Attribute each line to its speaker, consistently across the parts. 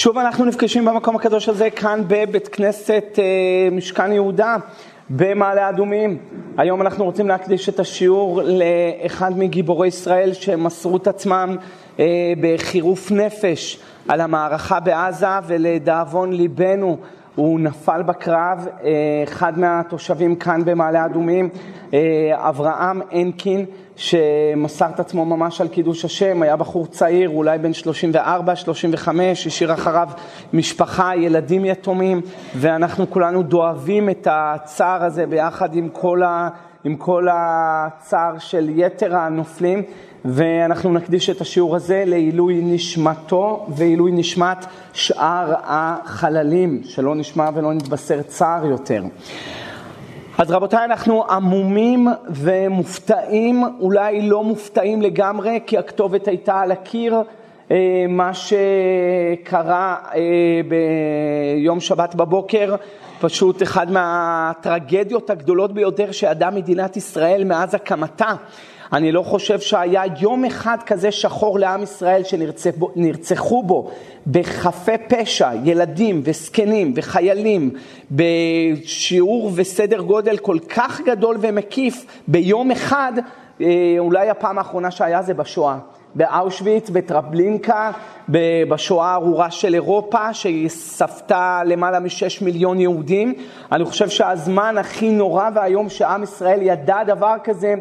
Speaker 1: שוב אנחנו נפגשים במקום הקדוש הזה כאן בבית כנסת אה, משכן יהודה במעלה אדומים. היום אנחנו רוצים להקדיש את השיעור לאחד מגיבורי ישראל שמסרו את עצמם אה, בחירוף נפש על המערכה בעזה ולדאבון ליבנו הוא נפל בקרב, אה, אחד מהתושבים כאן במעלה אדומים, אברהם הנקין שמסר את עצמו ממש על קידוש השם, היה בחור צעיר, אולי בן 34, 35, השאיר אחריו משפחה, ילדים יתומים, ואנחנו כולנו דואבים את הצער הזה ביחד עם כל, ה, עם כל הצער של יתר הנופלים, ואנחנו נקדיש את השיעור הזה לעילוי נשמתו ועילוי נשמת שאר החללים, שלא נשמע ולא נתבשר צער יותר. אז רבותיי, אנחנו עמומים ומופתעים, אולי לא מופתעים לגמרי, כי הכתובת הייתה על הקיר. אה, מה שקרה אה, ביום שבת בבוקר, פשוט אחד מהטרגדיות הגדולות ביותר שידעה מדינת ישראל מאז הקמתה. אני לא חושב שהיה יום אחד כזה שחור לעם ישראל שנרצחו בו בחפי פשע, ילדים וזקנים וחיילים, בשיעור וסדר גודל כל כך גדול ומקיף ביום אחד, אה, אולי הפעם האחרונה שהיה זה בשואה. באושוויץ, בטרבלינקה, בשואה הארורה של אירופה, שספתה למעלה משש מיליון יהודים. אני חושב שהזמן הכי נורא והיום שעם ישראל ידע דבר כזה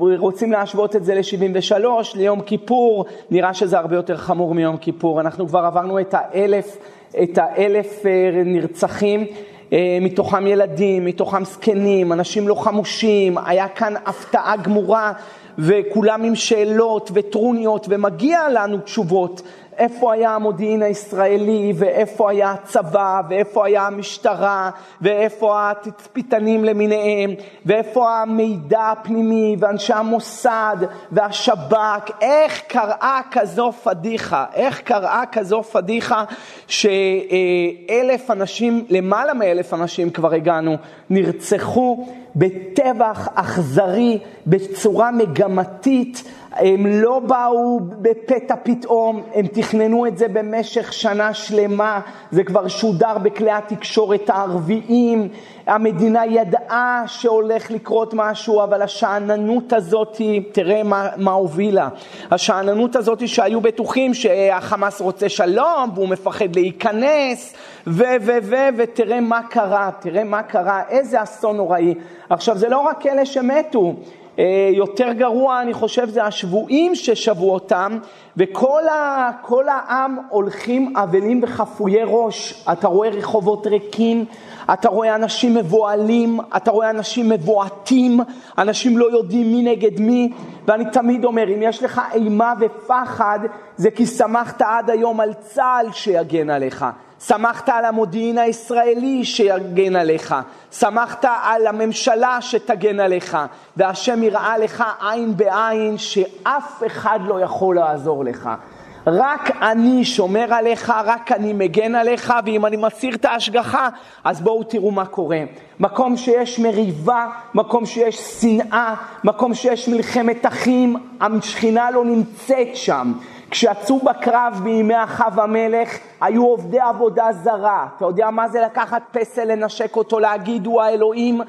Speaker 1: רוצים להשוות את זה ל-73, ליום כיפור, נראה שזה הרבה יותר חמור מיום כיפור. אנחנו כבר עברנו את האלף, את האלף אה, נרצחים. אה, מתוכם ילדים, מתוכם זקנים, אנשים לא חמושים, היה כאן הפתעה גמורה וכולם עם שאלות וטרוניות ומגיע לנו תשובות איפה היה המודיעין הישראלי, ואיפה היה הצבא, ואיפה היה המשטרה, ואיפה התצפיתנים למיניהם, ואיפה המידע הפנימי, ואנשי המוסד, והשב"כ, איך קראה כזו פדיחה, איך קראה כזו פדיחה שאלף אנשים, למעלה מאלף אנשים כבר הגענו, נרצחו בטבח אכזרי, בצורה מגמתית, הם לא באו בפתע פתאום, הם תכננו את זה במשך שנה שלמה, זה כבר שודר בכלי התקשורת הערביים, המדינה ידעה שהולך לקרות משהו, אבל השאננות הזאת, תראה מה, מה הובילה. השאננות הזאת שהיו בטוחים שהחמאס רוצה שלום והוא מפחד להיכנס, ו... ו... ו... ותראה מה קרה, תראה מה קרה, איזה אסון נוראי. עכשיו, זה לא רק אלה שמתו. אה, יותר גרוע, אני חושב, זה השבויים ששבו אותם, וכל ה, העם הולכים אבלים וחפויי ראש. אתה רואה רחובות ריקים, אתה רואה אנשים מבוהלים, אתה רואה אנשים מבועטים, אנשים לא יודעים מי נגד מי, ואני תמיד אומר, אם יש לך אימה ופחד, זה כי שמחת עד היום על צה"ל שיגן עליך. שמחת על המודיעין הישראלי שיגן עליך, שמחת על הממשלה שתגן עליך, והשם יראה לך עין בעין שאף אחד לא יכול לעזור לך. רק אני שומר עליך, רק אני מגן עליך, ואם אני מסיר את ההשגחה, אז בואו תראו מה קורה. מקום שיש מריבה, מקום שיש שנאה, מקום שיש מלחמת אחים, השכינה לא נמצאת שם. כשיצאו בקרב בימי אחאב המלך, היו עובדי עבודה זרה. אתה יודע מה זה לקחת פסל, לנשק אותו, להגיד הוא האלוהים?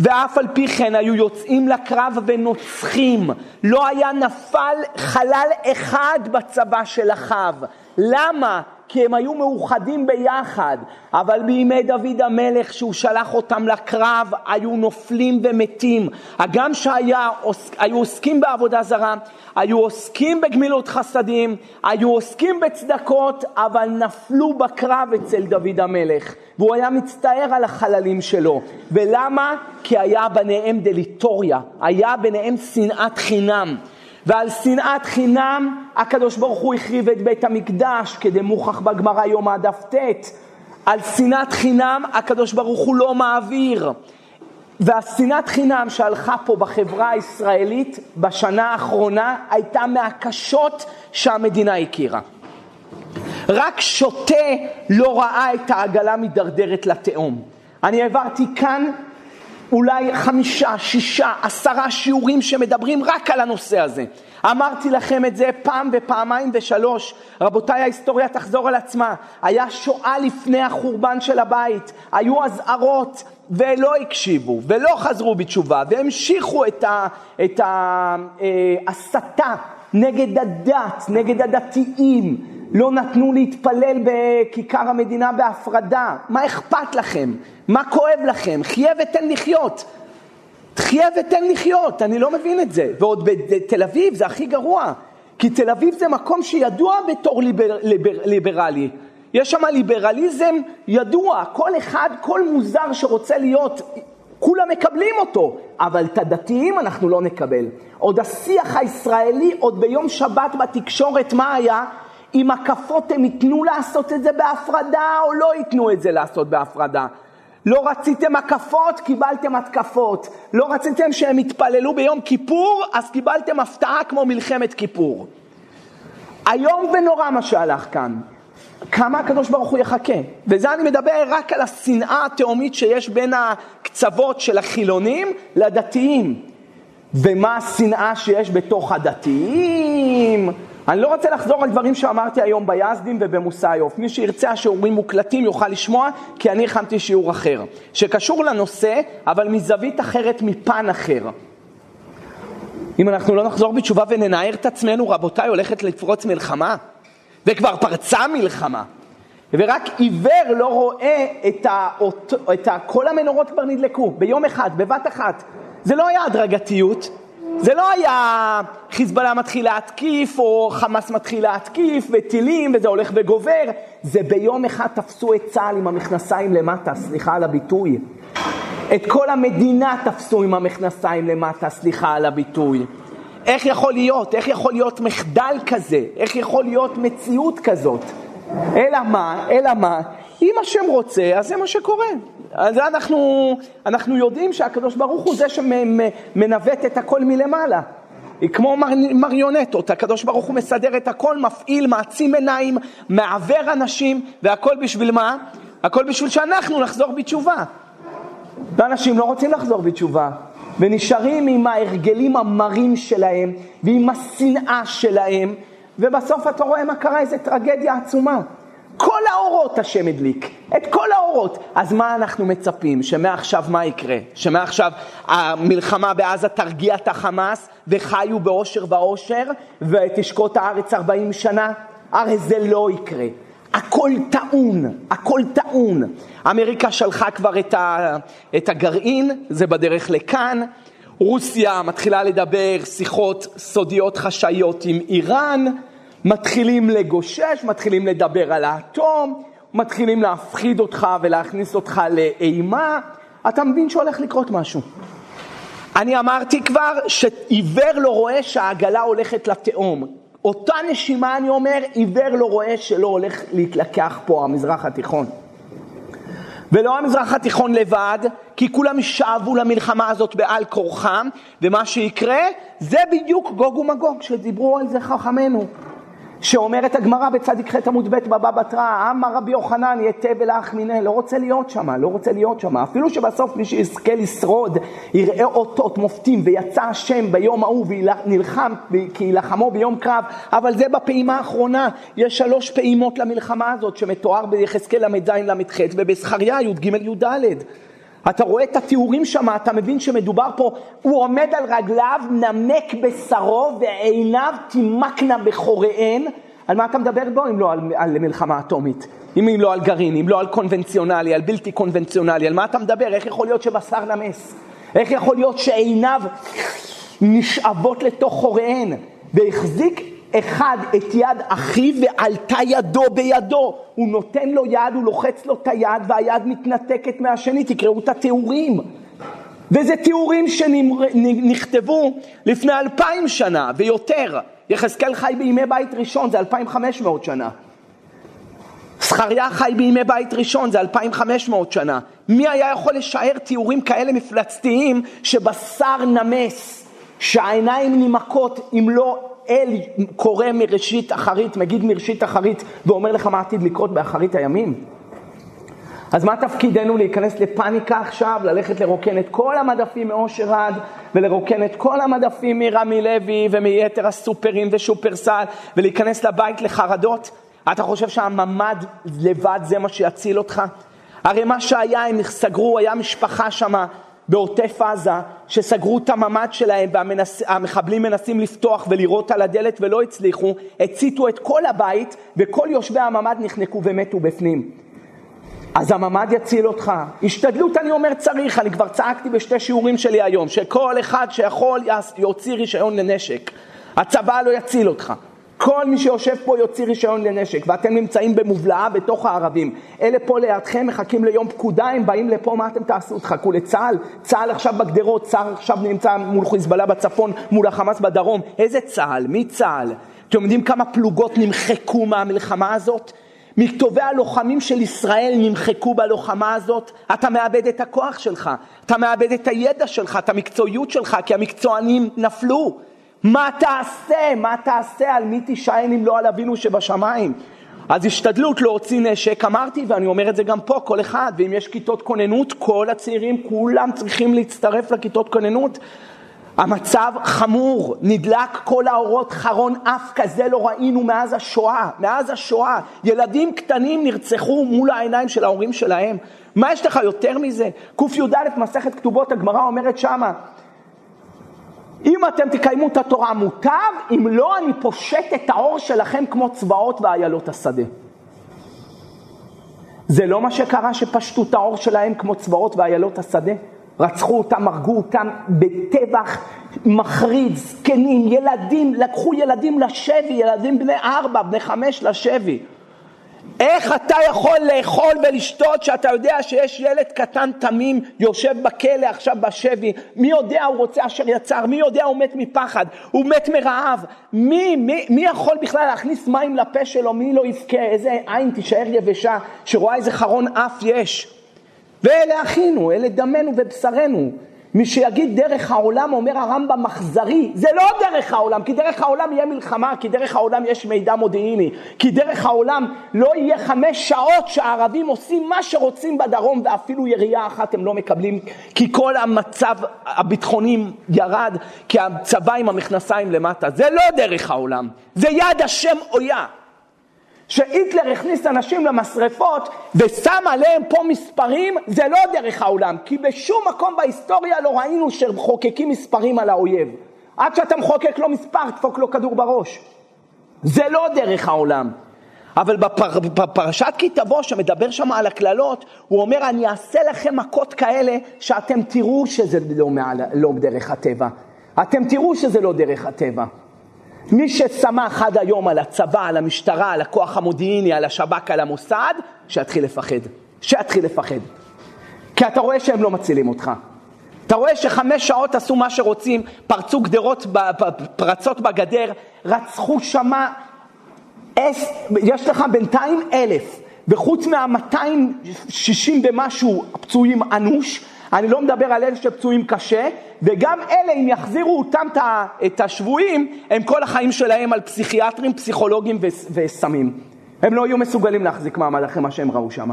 Speaker 1: ואף על פי כן היו יוצאים לקרב ונוצחים. לא היה נפל חלל אחד בצבא של אחאב. למה? כי הם היו מאוחדים ביחד, אבל בימי דוד המלך שהוא שלח אותם לקרב היו נופלים ומתים. הגם שהיו עוסקים בעבודה זרה, היו עוסקים בגמילות חסדים, היו עוסקים בצדקות, אבל נפלו בקרב אצל דוד המלך. והוא היה מצטער על החללים שלו. ולמה? כי היה ביניהם דליטוריה, היה ביניהם שנאת חינם. ועל שנאת חינם הקדוש ברוך הוא החריב את בית המקדש, כדמוכח בגמרא יום הדף ט'. על שנאת חינם הקדוש ברוך הוא לא מעביר. והשנאת חינם שהלכה פה בחברה הישראלית בשנה האחרונה הייתה מהקשות שהמדינה הכירה. רק שוטה לא ראה את העגלה מידרדרת לתהום. אני העברתי כאן אולי חמישה, שישה, עשרה שיעורים שמדברים רק על הנושא הזה. אמרתי לכם את זה פעם ופעמיים ושלוש. רבותיי, ההיסטוריה תחזור על עצמה. היה שואה לפני החורבן של הבית, היו אזהרות ולא הקשיבו ולא חזרו בתשובה והמשיכו את ההסתה אה, נגד הדת, נגד הדתיים. לא נתנו להתפלל בכיכר המדינה בהפרדה. מה אכפת לכם? מה כואב לכם? חיה ותן לחיות. חיה ותן לחיות, אני לא מבין את זה. ועוד בתל אביב זה הכי גרוע, כי תל אביב זה מקום שידוע בתור ליבר, ליבר, ליברלי. יש שם ליברליזם ידוע, כל אחד, כל מוזר שרוצה להיות, כולם מקבלים אותו, אבל את הדתיים אנחנו לא נקבל. עוד השיח הישראלי, עוד ביום שבת בתקשורת, מה היה? אם הקפות הם ייתנו לעשות את זה בהפרדה או לא ייתנו את זה לעשות בהפרדה. לא רציתם הקפות, קיבלתם התקפות. לא רציתם שהם יתפללו ביום כיפור, אז קיבלתם הפתעה כמו מלחמת כיפור. איום ונורא מה שהלך כאן. כמה הקדוש ברוך הוא יחכה. וזה אני מדבר רק על השנאה התהומית שיש בין הקצוות של החילונים לדתיים. ומה השנאה שיש בתוך הדתיים? אני לא רוצה לחזור על דברים שאמרתי היום ביזדים ובמושא יוף. מי שירצה השיעורים מוקלטים יוכל לשמוע, כי אני הכנתי שיעור אחר, שקשור לנושא, אבל מזווית אחרת, מפן אחר. אם אנחנו לא נחזור בתשובה וננער את עצמנו, רבותיי, הולכת לפרוץ מלחמה, וכבר פרצה מלחמה. ורק עיוור לא רואה את ה... את ה... כל המנורות כבר נדלקו, ביום אחד, בבת אחת. זה לא היה הדרגתיות, זה לא היה חיזבאללה מתחיל להתקיף, או חמאס מתחיל להתקיף, וטילים, וזה הולך וגובר. זה ביום אחד תפסו את צה"ל עם המכנסיים למטה, סליחה על הביטוי. את כל המדינה תפסו עם המכנסיים למטה, סליחה על הביטוי. איך יכול להיות? איך יכול להיות מחדל כזה? איך יכול להיות מציאות כזאת? אלא מה? אלא מה? אם השם רוצה, אז זה מה שקורה. אז אנחנו, אנחנו יודעים שהקדוש ברוך הוא זה שמנווט את הכל מלמעלה. כמו מר, מריונטות, הקדוש ברוך הוא מסדר את הכל, מפעיל, מעצים עיניים, מעוור אנשים, והכל בשביל מה? הכל בשביל שאנחנו נחזור בתשובה. ואנשים לא רוצים לחזור בתשובה, ונשארים עם ההרגלים המרים שלהם, ועם השנאה שלהם, ובסוף אתה רואה מה קרה, איזה טרגדיה עצומה. כל האורות השם הדליק, את כל האורות. אז מה אנחנו מצפים? שמעכשיו מה יקרה? שמעכשיו המלחמה בעזה תרגיע את החמאס וחיו באושר ואושר ותשקוט הארץ 40 שנה? הרי זה לא יקרה. הכל טעון, הכל טעון. אמריקה שלחה כבר את, ה, את הגרעין, זה בדרך לכאן. רוסיה מתחילה לדבר שיחות סודיות חשאיות עם איראן. מתחילים לגושש, מתחילים לדבר על האטום, מתחילים להפחיד אותך ולהכניס אותך לאימה, אתה מבין שהולך לקרות משהו. אני אמרתי כבר שעיוור לא רואה שהעגלה הולכת לתהום. אותה נשימה אני אומר, עיוור לא רואה שלא הולך להתלקח פה המזרח התיכון. ולא המזרח התיכון לבד, כי כולם שאבו למלחמה הזאת בעל כורחם, ומה שיקרה זה בדיוק גוג ומגוג שדיברו על זה חכמינו. שאומרת הגמרא בצדיק ח' עמוד ב' בבא בתרא, אמר רבי יוחנן יתה ולאח מיניה, לא רוצה להיות שם, לא רוצה להיות שם. אפילו שבסוף מי שיזכה לשרוד, יראה אותות מופתים, ויצא השם ביום ההוא ונלחם כי יילחמו ביום קרב, אבל זה בפעימה האחרונה. יש שלוש פעימות למלחמה הזאת, שמתואר ביחזקאל ל"ז ל"ח ובזכריה י"ג י"ד. אתה רואה את התיאורים שם, אתה מבין שמדובר פה, הוא עומד על רגליו, נמק בשרו ועיניו תימקנה בחוריהן. על מה אתה מדבר בו אם לא על, על מלחמה אטומית? אם לא על גרעין, אם לא על קונבנציונלי, על בלתי קונבנציונלי, על מה אתה מדבר? איך יכול להיות שבשר נמס? איך יכול להיות שעיניו נשאבות לתוך חוריהן? והחזיק אחד את יד אחיו ועלתה ידו בידו. הוא נותן לו יד, הוא לוחץ לו את היד והיד מתנתקת מהשני, תקראו את התיאורים. וזה תיאורים שנכתבו לפני אלפיים שנה ויותר. יחזקאל חי בימי בית ראשון, זה אלפיים חמש מאות שנה. זכריה חי בימי בית ראשון, זה אלפיים חמש מאות שנה. מי היה יכול לשער תיאורים כאלה מפלצתיים שבשר נמס, שהעיניים נמקות אם לא אל קורא מראשית אחרית, מגיד מראשית אחרית, ואומר לך מה עתיד לקרות באחרית הימים? אז מה תפקידנו להיכנס לפאניקה עכשיו, ללכת לרוקן את כל המדפים מאושר עד, ולרוקן את כל המדפים מרמי לוי ומיתר הסופרים ושופרסל, ולהיכנס לבית לחרדות? אתה חושב שהממ"ד לבד זה מה שיציל אותך? הרי מה שהיה, הם סגרו, היה משפחה שמה בעוטף עזה, שסגרו את הממ"ד שלהם והמחבלים מנסים לפתוח ולירות על הדלת ולא הצליחו, הציתו את כל הבית וכל יושבי הממ"ד נחנקו ומתו בפנים. אז הממ"ד יציל אותך. השתדלות אני אומר צריך, אני כבר צעקתי בשתי שיעורים שלי היום, שכל אחד שיכול יוציא רישיון לנשק. הצבא לא יציל אותך. כל מי שיושב פה יוציא רישיון לנשק, ואתם נמצאים במובלעה בתוך הערבים. אלה פה לידכם מחכים ליום פקודה, הם באים לפה, מה אתם תעשו? תחכו לצה"ל? צה"ל עכשיו בגדרות, צה"ל עכשיו נמצא מול חיזבאללה בצפון, מול החמאס בדרום. איזה צה"ל? מי צה"ל? אתם יודעים כמה פלוגות נמחקו מהמלחמה הזאת? מכתובי הלוחמים של ישראל נמחקו בלוחמה הזאת, אתה מאבד את הכוח שלך, אתה מאבד את הידע שלך, את המקצועיות שלך, כי המקצוענים נפלו. מה תעשה? מה תעשה? על מי תישען אם לא על אבינו שבשמיים? אז השתדלות להוציא נשק, אמרתי ואני אומר את זה גם פה, כל אחד, ואם יש כיתות כוננות, כל הצעירים כולם צריכים להצטרף לכיתות כוננות. המצב חמור, נדלק כל האורות, חרון אף כזה לא ראינו מאז השואה, מאז השואה. ילדים קטנים נרצחו מול העיניים של ההורים שלהם. מה יש לך יותר מזה? קי"א מסכת כתובות, הגמרא אומרת שמה, אם אתם תקיימו את התורה מוטב, אם לא, אני פושט את האור שלכם כמו צבאות ואיילות השדה. זה לא מה שקרה שפשטו את האור שלהם כמו צבאות ואיילות השדה? רצחו אותם, הרגו אותם בטבח מחריד, זקנים, ילדים, לקחו ילדים לשבי, ילדים בני ארבע, בני חמש לשבי. איך אתה יכול לאכול ולשתות שאתה יודע שיש ילד קטן תמים יושב בכלא עכשיו בשבי, מי יודע הוא רוצה אשר יצר, מי יודע הוא מת מפחד, הוא מת מרעב, מי, מי, מי יכול בכלל להכניס מים לפה שלו, מי לא יבכה, איזה עין תישאר יבשה שרואה איזה חרון אף יש. ואלה אחינו, אלה דמנו ובשרנו. מי שיגיד דרך העולם, אומר הרמב"ם מחזרי, זה לא דרך העולם, כי דרך העולם יהיה מלחמה, כי דרך העולם יש מידע מודיעיני, כי דרך העולם לא יהיה חמש שעות שהערבים עושים מה שרוצים בדרום ואפילו ירייה אחת הם לא מקבלים, כי כל המצב הביטחוני ירד, כי הצבא עם המכנסיים למטה, זה לא דרך העולם, זה יד השם אויה. שהיטלר הכניס אנשים למשרפות ושם עליהם פה מספרים, זה לא דרך העולם, כי בשום מקום בהיסטוריה לא ראינו שמחוקקים מספרים על האויב. עד שאתה מחוקק לו מספר, תפוק לו כדור בראש. זה לא דרך העולם. אבל בפר, בפרשת כי תבוא, שמדבר שם על הקללות, הוא אומר, אני אעשה לכם מכות כאלה, שאתם תראו שזה לא, מעל, לא דרך הטבע. אתם תראו שזה לא דרך הטבע. מי שסמך עד היום על הצבא, על המשטרה, על הכוח המודיעיני, על השב"כ, על המוסד, שיתחיל לפחד. שיתחיל לפחד. כי אתה רואה שהם לא מצילים אותך. אתה רואה שחמש שעות עשו מה שרוצים, פרצו גדרות, פרצות בגדר, רצחו שמה, יש לך בינתיים אלף, וחוץ מה-260 ומשהו פצועים אנוש, אני לא מדבר על אלה שפצועים קשה, וגם אלה, אם יחזירו אותם את השבויים, הם כל החיים שלהם על פסיכיאטרים, פסיכולוגים וסמים. הם לא יהיו מסוגלים להחזיק מעמד אחרי מה שהם ראו שם.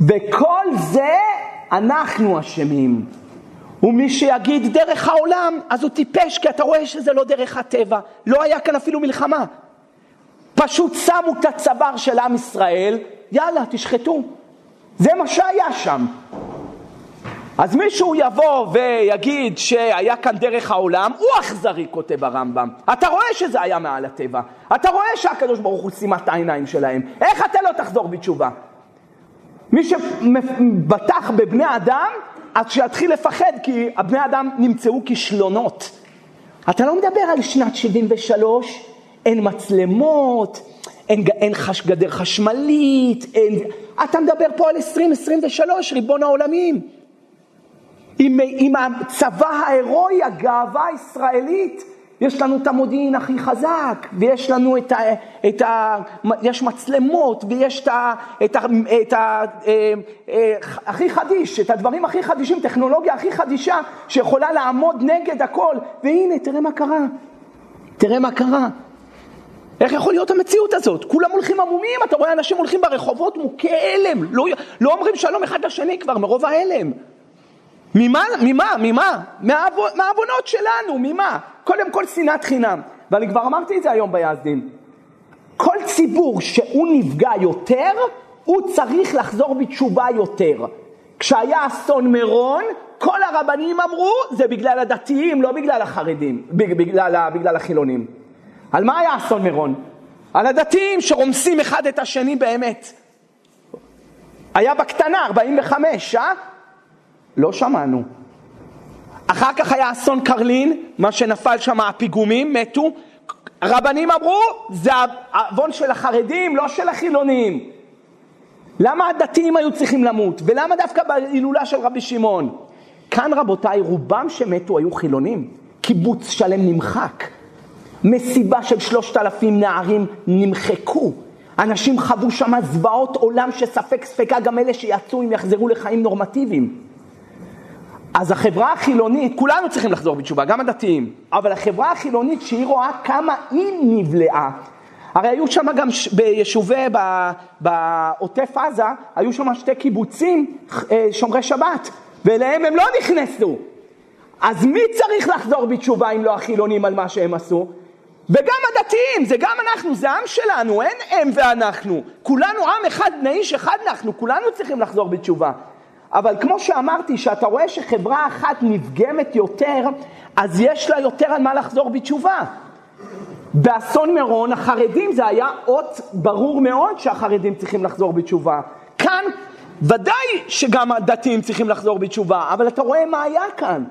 Speaker 1: וכל זה אנחנו אשמים. ומי שיגיד דרך העולם, אז הוא טיפש, כי אתה רואה שזה לא דרך הטבע. לא היה כאן אפילו מלחמה. פשוט שמו את הצוואר של עם ישראל, יאללה, תשחטו. זה מה שהיה שם. אז מישהו יבוא ויגיד שהיה כאן דרך העולם, הוא אכזרי, כותב הרמב"ם. אתה רואה שזה היה מעל הטבע. אתה רואה שהקדוש ברוך הוא שימה את העיניים שלהם. איך אתה לא תחזור בתשובה? מי שבטח בבני אדם, אז שיתחיל לפחד, כי הבני אדם נמצאו כישלונות. אתה לא מדבר על שנת 73, אין מצלמות, אין, אין חש, גדר חשמלית, אין... אתה מדבר פה על 2023, ריבון העולמים. עם, עם הצבא ההירואי, הגאווה הישראלית, יש לנו את המודיעין הכי חזק, ויש לנו את ה... את ה יש מצלמות, ויש את ה... את ה, את ה אה, אה, הכי חדיש, את הדברים הכי חדישים, טכנולוגיה הכי חדישה, שיכולה לעמוד נגד הכל, והנה, תראה מה קרה. תראה מה קרה. איך יכול להיות המציאות הזאת? כולם הולכים עמומים, אתה רואה אנשים הולכים ברחובות מוכי הלם, לא, לא אומרים שלום אחד לשני כבר מרוב ההלם. ממה? ממה? ממה? מהעוונות שלנו, ממה? קודם כל שנאת חינם. ואני כבר אמרתי את זה היום ביזדים. כל ציבור שהוא נפגע יותר, הוא צריך לחזור בתשובה יותר. כשהיה אסון מירון, כל הרבנים אמרו, זה בגלל הדתיים, לא בגלל החרדים, בגלל, בגלל החילונים. על מה היה אסון מירון? על הדתיים שרומסים אחד את השני באמת. היה בקטנה, 45, אה? לא שמענו. אחר כך היה אסון קרלין, מה שנפל שם הפיגומים, מתו. רבנים אמרו, זה העוון של החרדים, לא של החילונים. למה הדתיים היו צריכים למות? ולמה דווקא בהילולה של רבי שמעון? כאן רבותיי, רובם שמתו היו חילונים. קיבוץ שלם נמחק. מסיבה של שלושת אלפים נערים נמחקו. אנשים חוו שם זוועות עולם שספק ספקה גם אלה שיצאו אם יחזרו לחיים נורמטיביים. אז החברה החילונית, כולנו צריכים לחזור בתשובה, גם הדתיים, אבל החברה החילונית שהיא רואה כמה היא נבלעה, הרי היו שם גם ביישובי, בעוטף עזה, היו שם שתי קיבוצים אה, שומרי שבת, ואליהם הם לא נכנסו. אז מי צריך לחזור בתשובה אם לא החילונים על מה שהם עשו? וגם הדתיים, זה גם אנחנו, זה עם שלנו, אין הם ואנחנו. כולנו עם אחד, בני איש אחד אנחנו, כולנו צריכים לחזור בתשובה. אבל כמו שאמרתי, שאתה רואה שחברה אחת נפגמת יותר, אז יש לה יותר על מה לחזור בתשובה. באסון מירון החרדים זה היה אות ברור מאוד שהחרדים צריכים לחזור בתשובה. כאן ודאי שגם הדתיים צריכים לחזור בתשובה, אבל אתה רואה מה היה כאן.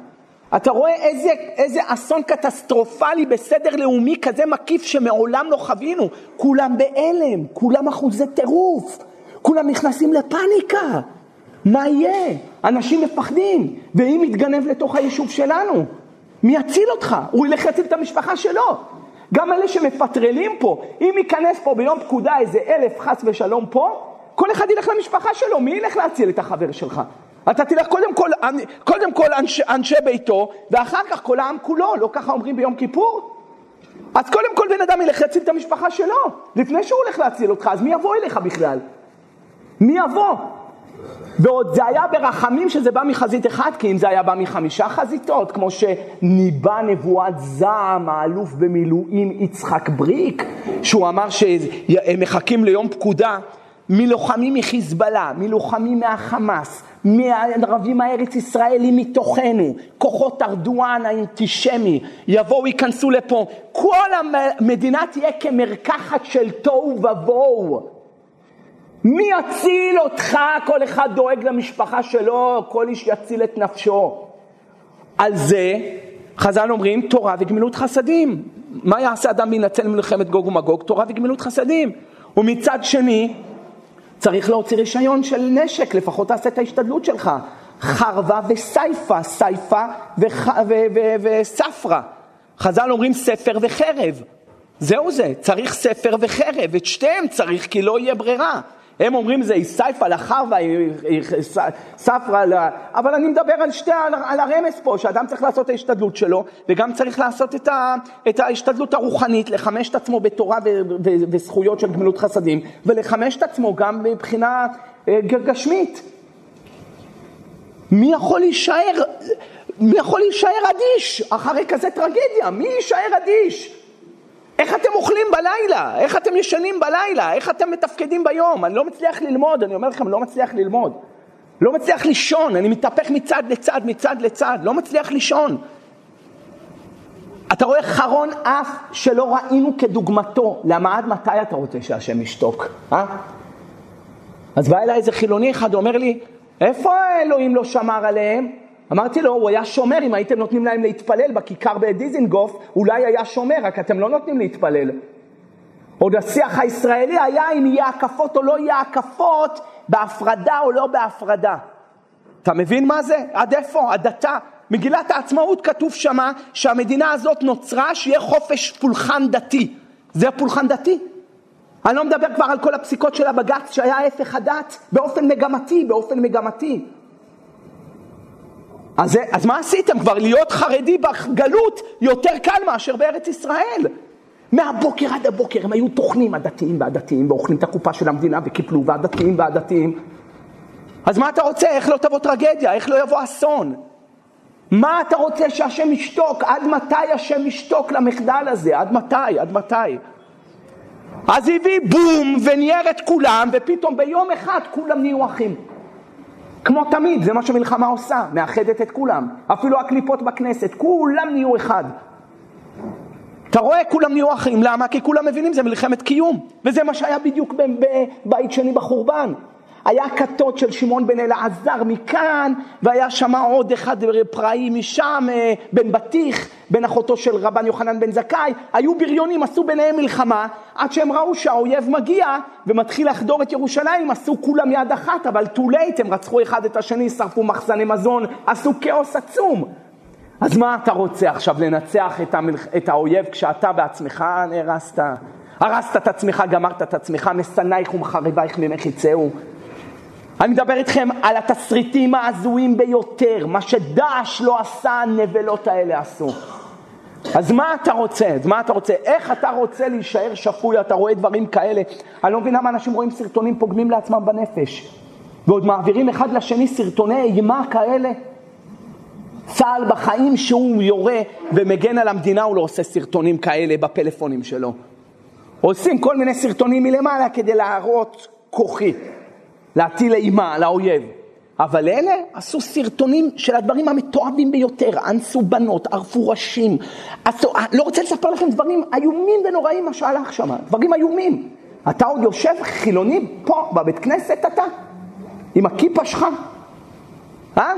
Speaker 1: אתה רואה איזה, איזה אסון קטסטרופלי בסדר לאומי כזה מקיף שמעולם לא חווינו. כולם בהלם, כולם אחוזי טירוף, כולם נכנסים לפניקה. מה יהיה? אנשים מפחדים, ואם יתגנב לתוך היישוב שלנו, מי יציל אותך? הוא ילך להציל את המשפחה שלו. גם אלה שמפטרלים פה, אם ייכנס פה ביום פקודה איזה אלף חס ושלום פה, כל אחד ילך למשפחה שלו, מי ילך להציל את החבר שלך? אתה תלך קודם כל, קודם כל אנש, אנשי ביתו, ואחר כך כל העם כולו, לא ככה אומרים ביום כיפור? אז קודם כל בן אדם ילך להציל את המשפחה שלו, לפני שהוא הולך להציל אותך, אז מי יבוא אליך בכלל? מי יבוא? ועוד זה היה ברחמים שזה בא מחזית אחת, כי אם זה היה בא מחמישה חזיתות, כמו שניבא נבואת זעם האלוף במילואים יצחק בריק, שהוא אמר שהם מחכים ליום פקודה, מלוחמים מחיזבאללה, מלוחמים מהחמאס, מהערבים הארץ ישראלים מתוכנו, כוחות ארדואן האנטישמי, יבואו, ייכנסו לפה, כל המדינה תהיה כמרקחת של תוהו ובוהו. מי יציל אותך? כל אחד דואג למשפחה שלו, כל איש יציל את נפשו. על זה חז"ל אומרים תורה וגמילות חסדים. מה יעשה אדם להינצל ממלחמת גוג ומגוג? תורה וגמילות חסדים. ומצד שני, צריך להוציא רישיון של נשק, לפחות תעשה את ההשתדלות שלך. חרבה וסייפה, סייפה וספרה. חז"ל אומרים ספר וחרב. זהו זה, צריך ספר וחרב, את שתיהם צריך כי לא יהיה ברירה. הם אומרים זה סייפה לחרבה, ספרה, אבל אני מדבר על שתי, על הרמז פה, שאדם צריך לעשות את ההשתדלות שלו, וגם צריך לעשות את, ה, את ההשתדלות הרוחנית, לחמש את עצמו בתורה ו, ו, וזכויות של גמילות חסדים, ולחמש את עצמו גם מבחינה אה, גשמית. מי יכול להישאר, מי יכול להישאר אדיש אחרי כזה טרגדיה? מי יישאר אדיש? איך אתם אוכלים בלילה? איך אתם ישנים בלילה? איך אתם מתפקדים ביום? אני לא מצליח ללמוד, אני אומר לכם, לא מצליח ללמוד. לא מצליח לישון, אני מתהפך מצד לצד, מצד לצד, לא מצליח לישון. אתה רואה חרון אף שלא ראינו כדוגמתו. למה עד מתי אתה רוצה שהשם ישתוק? אה? אז בא אליי איזה חילוני אחד, אומר לי, איפה האלוהים לא שמר עליהם? אמרתי לו, הוא היה שומר, אם הייתם נותנים להם להתפלל בכיכר בדיזינגוף, אולי היה שומר, רק אתם לא נותנים להתפלל. עוד השיח הישראלי היה אם יהיה הקפות או לא יהיה הקפות, בהפרדה או לא בהפרדה. אתה מבין מה זה? עד איפה? הדתה. מגילת העצמאות כתוב שמה שהמדינה הזאת נוצרה שיהיה חופש פולחן דתי. זה פולחן דתי. אני לא מדבר כבר על כל הפסיקות של הבג"ץ שהיה ההפך הדת באופן מגמתי, באופן מגמתי. אז, אז מה עשיתם כבר? להיות חרדי בגלות יותר קל מאשר בארץ ישראל. מהבוקר עד הבוקר הם היו טוחנים, הדתיים והדתיים, ואוכלים את הקופה של המדינה וקיפלו, והדתיים והדתיים. אז מה אתה רוצה? איך לא תבוא טרגדיה? איך לא יבוא אסון? מה אתה רוצה שהשם ישתוק? עד מתי השם ישתוק למחדל הזה? עד מתי? עד מתי? אז הביא בום וניער את כולם, ופתאום ביום אחד כולם נהיו אחים. כמו תמיד, זה מה שמלחמה עושה, מאחדת את כולם. אפילו הקליפות בכנסת, כולם נהיו אחד. אתה רואה, כולם נהיו אחים, למה? כי כולם מבינים, זה מלחמת קיום. וזה מה שהיה בדיוק בבית שני בחורבן. היה כתות של שמעון בן אלעזר מכאן, והיה שם עוד אחד פראי משם, אה, בן בטיח, בן אחותו של רבן יוחנן בן זכאי. היו בריונים, עשו ביניהם מלחמה, עד שהם ראו שהאויב מגיע ומתחיל לחדור את ירושלים, עשו כולם יד אחת, אבל too late, הם רצחו אחד את השני, שרפו מחסני מזון, עשו כאוס עצום. אז מה אתה רוצה עכשיו, לנצח את, המלח... את האויב כשאתה בעצמך נהרסת? הרסת את עצמך, גמרת את עצמך, משנאיך ומחריבייך ממך יצאו. אני מדבר איתכם על התסריטים ההזויים ביותר, מה שדאעש לא עשה, הנבלות האלה עשו. אז מה אתה רוצה? אז מה אתה רוצה? איך אתה רוצה להישאר שפוי? אתה רואה דברים כאלה. אני לא מבין למה אנשים רואים סרטונים פוגמים לעצמם בנפש. ועוד מעבירים אחד לשני סרטוני אימה כאלה. צה"ל בחיים שהוא יורה ומגן על המדינה, הוא לא עושה סרטונים כאלה בפלאפונים שלו. עושים כל מיני סרטונים מלמעלה כדי להראות כוחי. להטיל אימה על האויב. אבל אלה עשו סרטונים של הדברים המתועבים ביותר, אנסו בנות, ערפו ראשים, עשו, לא רוצה לספר לכם דברים איומים ונוראים מה שהלך שם, דברים איומים. אתה עוד יושב חילוני פה בבית כנסת אתה, עם הכיפה שלך, אה?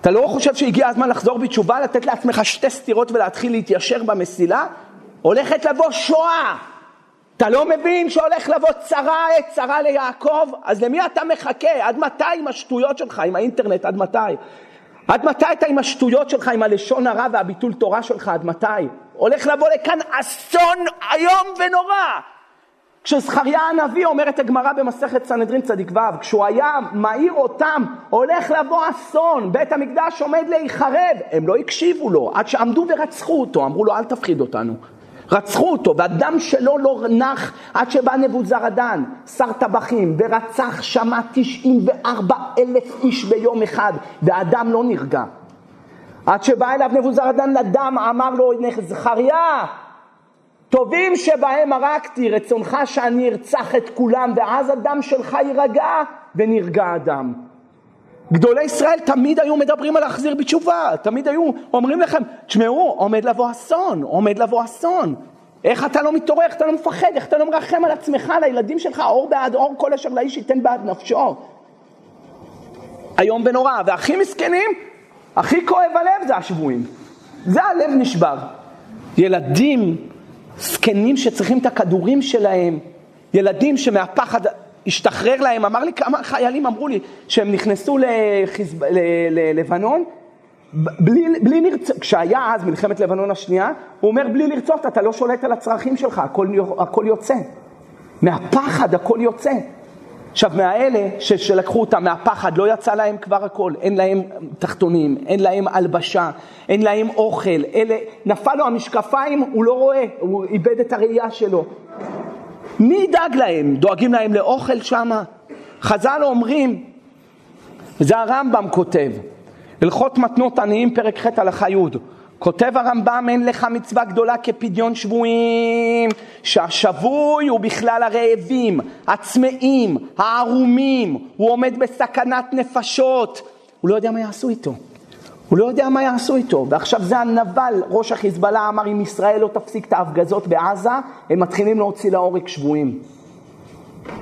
Speaker 1: אתה לא חושב שהגיע הזמן לחזור בתשובה, לתת לעצמך שתי סטירות ולהתחיל להתיישר במסילה? הולכת לבוא שואה. אתה לא מבין שהולך לבוא צרה עת צרה ליעקב? אז למי אתה מחכה? עד מתי עם השטויות שלך, עם האינטרנט, עד מתי? עד מתי אתה עם השטויות שלך, עם הלשון הרע והביטול תורה שלך, עד מתי? הולך לבוא לכאן אסון איום ונורא. כשזכריה הנביא אומרת הגמרא במסכת סנהדרין צדיק ו', כשהוא היה מעיר אותם, הולך לבוא אסון, בית המקדש עומד להיחרב, הם לא הקשיבו לו, עד שעמדו ורצחו אותו, אמרו לו אל תפחיד אותנו. רצחו אותו, והדם שלו לא נח עד שבא נבוזרדן, שר טבחים, ורצח שמה 94 אלף איש ביום אחד, והדם לא נרגע. עד שבא אליו נבוזרדן לדם, אמר לו זכריה, טובים שבהם הרגתי, רצונך שאני ארצח את כולם, ואז הדם שלך יירגע, ונרגע הדם. גדולי ישראל תמיד היו מדברים על להחזיר בתשובה, תמיד היו אומרים לכם, תשמעו, עומד לבוא אסון, עומד לבוא אסון. איך אתה לא מתעורר, איך אתה לא מפחד, איך אתה לא מרחם על עצמך, על הילדים שלך, אור בעד אור, כל אשר לאיש ייתן בעד נפשו. איום ונורא, והכי מסכנים, הכי כואב הלב זה השבויים. זה הלב נשבר. ילדים, זקנים שצריכים את הכדורים שלהם, ילדים שמהפחד השתחרר להם, אמר לי כמה חיילים אמרו לי שהם נכנסו לחיזב... ללבנון בלי, בלי לרצות, כשהיה אז מלחמת לבנון השנייה, הוא אומר בלי לרצות אתה לא שולט על הצרכים שלך, הכל, הכל יוצא. מהפחד הכל יוצא. עכשיו מהאלה ש, שלקחו אותם מהפחד לא יצא להם כבר הכל, אין להם תחתונים, אין להם הלבשה, אין להם אוכל, אלה, נפל לו המשקפיים, הוא לא רואה, הוא איבד את הראייה שלו. מי ידאג להם? דואגים להם לאוכל שמה? חז"ל אומרים, זה הרמב"ם כותב, הלכות מתנות עניים פרק ח' הלכה י' כותב הרמב"ם אין לך מצווה גדולה כפדיון שבויים שהשבוי הוא בכלל הרעבים, הצמאים, הערומים, הוא עומד בסכנת נפשות, הוא לא יודע מה יעשו איתו. הוא לא יודע מה יעשו איתו, ועכשיו זה הנבל, ראש החיזבאללה אמר אם ישראל לא תפסיק את ההפגזות בעזה, הם מתחילים להוציא להורג שבויים.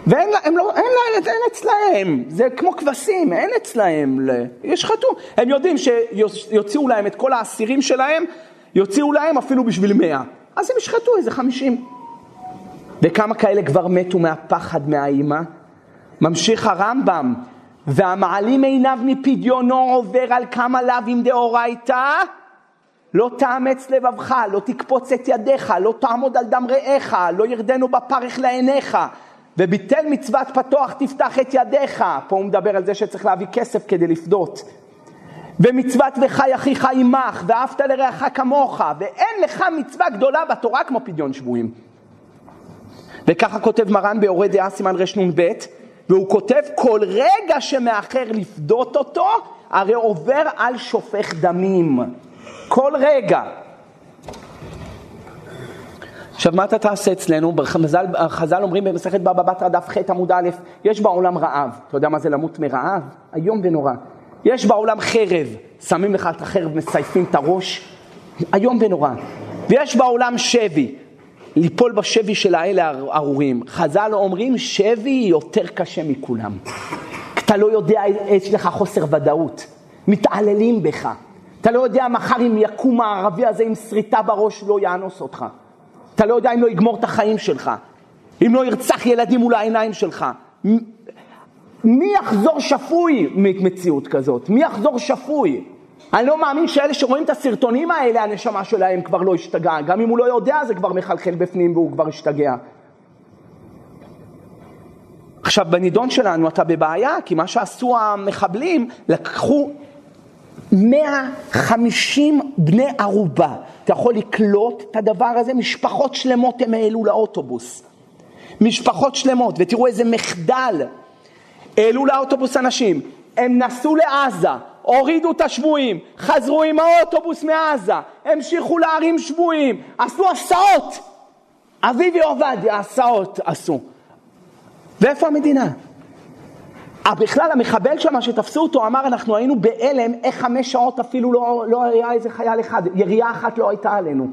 Speaker 1: ואין הם לא, אין, אין, אין אצלהם, זה כמו כבשים, אין אצלהם, ישחטו. הם יודעים שיוציאו להם את כל האסירים שלהם, יוציאו להם אפילו בשביל מאה. אז הם ישחטו איזה חמישים. וכמה כאלה כבר מתו מהפחד, מהאימה? ממשיך הרמב"ם, והמעלים עיניו מפדיונו עובר על כמה לאווים דאורייתא, לא תאמץ לבבך, לא תקפוץ את ידיך, לא תעמוד על דם רעיך, לא ירדנו בפרך לעיניך. וביטל מצוות פתוח תפתח את ידיך, פה הוא מדבר על זה שצריך להביא כסף כדי לפדות. ומצוות וחי אחיך עמך, ואהבת לרעך כמוך, ואין לך מצווה גדולה בתורה כמו פדיון שבויים. וככה כותב מרן ביורה דעה סימן רנ"ב, והוא כותב כל רגע שמאחר לפדות אותו, הרי עובר על שופך דמים. כל רגע. עכשיו, מה אתה תעשה אצלנו? בחז"ל, חז"ל אומרים במסכת בבא בתרא דף ח' עמוד א', יש בעולם רעב. אתה יודע מה זה למות מרעב? איום ונורא. יש בעולם חרב, שמים לך את החרב, מסייפים את הראש, איום ונורא. ויש בעולם שבי, ליפול בשבי של האלה ארורים. חז"ל אומרים שבי יותר קשה מכולם. אתה לא יודע, יש לך חוסר ודאות, מתעללים בך. אתה לא יודע מחר אם יקום הערבי הזה עם שריטה בראש לא יאנוס אותך. אתה לא יודע אם לא יגמור את החיים שלך, אם לא ירצח ילדים מול העיניים שלך. מי יחזור שפוי ממציאות כזאת? מי יחזור שפוי? אני לא מאמין שאלה שרואים את הסרטונים האלה, הנשמה שלהם כבר לא השתגעה. גם אם הוא לא יודע, זה כבר מחלחל בפנים והוא כבר השתגע. עכשיו, בנידון שלנו אתה בבעיה, כי מה שעשו המחבלים, לקחו 150 בני ערובה. אתה יכול לקלוט את הדבר הזה? משפחות שלמות הם העלו לאוטובוס. משפחות שלמות, ותראו איזה מחדל. העלו לאוטובוס אנשים, הם נסעו לעזה, הורידו את השבויים, חזרו עם האוטובוס מעזה, המשיכו להרים שבויים, עשו הסעות. אביבי עובדיה, הסעות עשו. ואיפה המדינה? אה, בכלל המחבל שם שתפסו אותו אמר אנחנו היינו בהלם איך חמש שעות אפילו לא, לא היה איזה חייל אחד, ירייה אחת לא הייתה עלינו.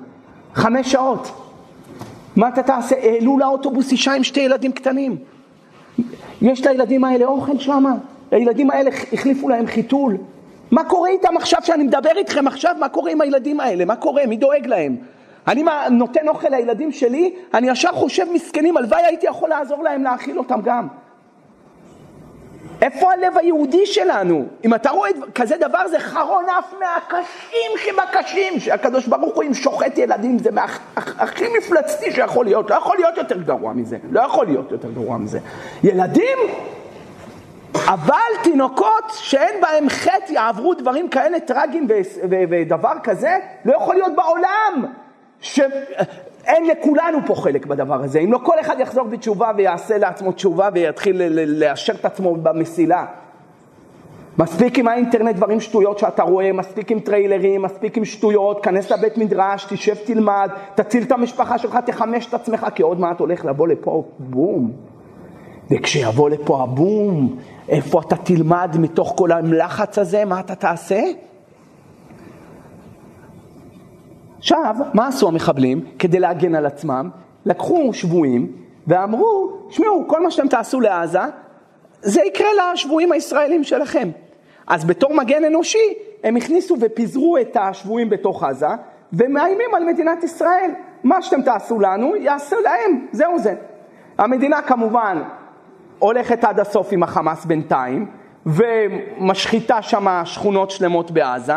Speaker 1: חמש שעות. מה אתה תעשה? העלו לאוטובוס אישה עם שתי ילדים קטנים. יש לילדים האלה אוכל שם? הילדים האלה החליפו להם חיתול. מה קורה איתם עכשיו שאני מדבר איתכם עכשיו? מה קורה עם הילדים האלה? מה קורה? מי דואג להם? אני נותן אוכל לילדים שלי, אני ישר חושב מסכנים, הלוואי הייתי יכול לעזור להם להאכיל אותם גם. איפה הלב היהודי שלנו? אם אתה רואה כזה דבר זה חרון אף מהקשים שבקשים, שהקדוש ברוך הוא אם שוחט ילדים זה הכי מפלצתי שיכול להיות, לא יכול להיות יותר גרוע מזה, לא יכול להיות יותר גרוע מזה. ילדים, אבל תינוקות שאין בהם חטא יעברו דברים כאלה טרגיים ודבר כזה, לא יכול להיות בעולם. ש... אין לכולנו פה חלק בדבר הזה. אם לא כל אחד יחזור בתשובה ויעשה לעצמו תשובה ויתחיל לאשר את עצמו במסילה. מספיק עם האינטרנט דברים שטויות שאתה רואה, מספיק עם טריילרים, מספיק עם שטויות, כנס לבית מדרש, תשב תלמד, תציל את המשפחה שלך, תחמש את עצמך, כי עוד מעט הולך לבוא לפה בום. וכשיבוא לפה הבום, איפה אתה תלמד מתוך כל הלחץ הזה, מה אתה תעשה? עכשיו, מה עשו המחבלים כדי להגן על עצמם? לקחו שבויים ואמרו, שמעו, כל מה שאתם תעשו לעזה, זה יקרה לשבויים הישראלים שלכם. אז בתור מגן אנושי, הם הכניסו ופיזרו את השבויים בתוך עזה, ומאיימים על מדינת ישראל. מה שאתם תעשו לנו, יעשו להם, זהו זה. המדינה כמובן הולכת עד הסוף עם החמאס בינתיים, ומשחיתה שם שכונות שלמות בעזה.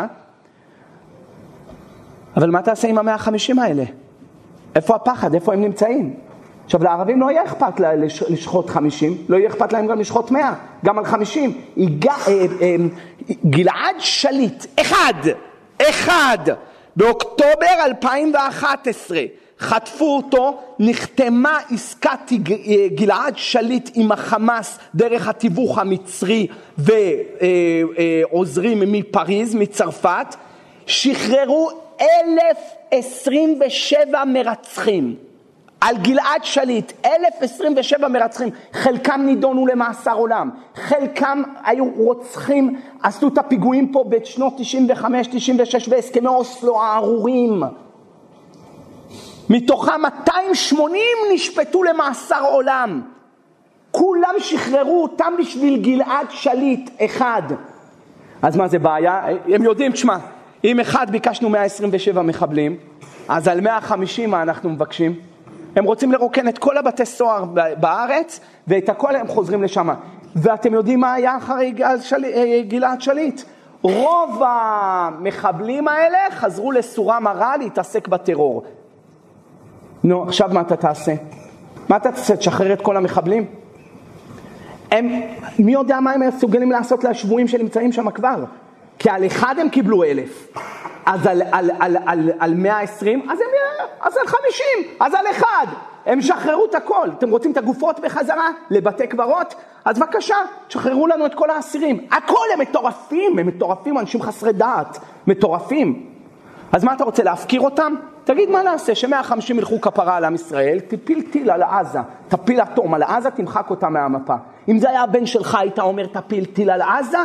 Speaker 1: אבל מה תעשה עם המאה החמישים האלה? איפה הפחד? איפה הם נמצאים? עכשיו לערבים לא יהיה אכפת לשחוט חמישים, לא יהיה אכפת להם גם לשחוט מאה, גם על חמישים. אה, אה, גלעד שליט, אחד, אחד, באוקטובר 2011 חטפו אותו, נחתמה עסקת גלעד שליט עם החמאס דרך התיווך המצרי ועוזרים מפריז, מצרפת, שחררו 1,027 מרצחים. על גלעד שליט, 1,027 מרצחים, חלקם נידונו למאסר עולם, חלקם היו רוצחים, עשו את הפיגועים פה בשנות 95, 96 והסכמי אוסלו הארורים. מתוכם 280 נשפטו למאסר עולם. כולם שחררו אותם בשביל גלעד שליט אחד. אז מה זה בעיה? הם יודעים, תשמע, אם אחד ביקשנו 127 מחבלים, אז על 150 מה אנחנו מבקשים? הם רוצים לרוקן את כל הבתי סוהר בארץ, ואת הכל הם חוזרים לשם. ואתם יודעים מה היה אחרי אה, גלעד שליט? רוב המחבלים האלה חזרו לסורה מרה להתעסק בטרור. נו, עכשיו מה אתה תעשה? מה אתה תעשה? תשחרר את כל המחבלים? הם, מי יודע מה הם מסוגלים לעשות לשבויים שנמצאים שם כבר? כי על אחד הם קיבלו אלף. אז על, על, על, על, על 120, אז, הם, אז על 50, אז על אחד. הם שחררו את הכל. אתם רוצים את הגופות בחזרה לבתי קברות? אז בבקשה, תשחררו לנו את כל האסירים. הכל הם מטורפים, הם מטורפים, אנשים חסרי דעת, מטורפים. אז מה אתה רוצה, להפקיר אותם? תגיד מה נעשה, ש-150 ילכו כפרה על עם ישראל, תפיל טיל על עזה, תפיל אטום על עזה, תמחק אותה מהמפה. אם זה היה הבן שלך, היית אומר תפיל טיל על עזה?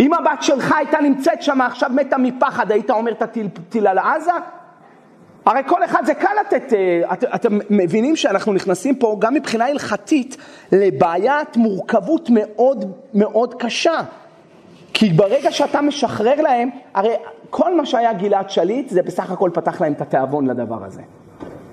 Speaker 1: אם הבת שלך הייתה נמצאת שם עכשיו מתה מפחד, היית אומר תטיל טיל על עזה? הרי כל אחד זה קל לתת, אה, את, אתם מבינים שאנחנו נכנסים פה גם מבחינה הלכתית לבעיית מורכבות מאוד מאוד קשה. כי ברגע שאתה משחרר להם, הרי כל מה שהיה גלעד שליט, זה בסך הכל פתח להם את התיאבון לדבר הזה.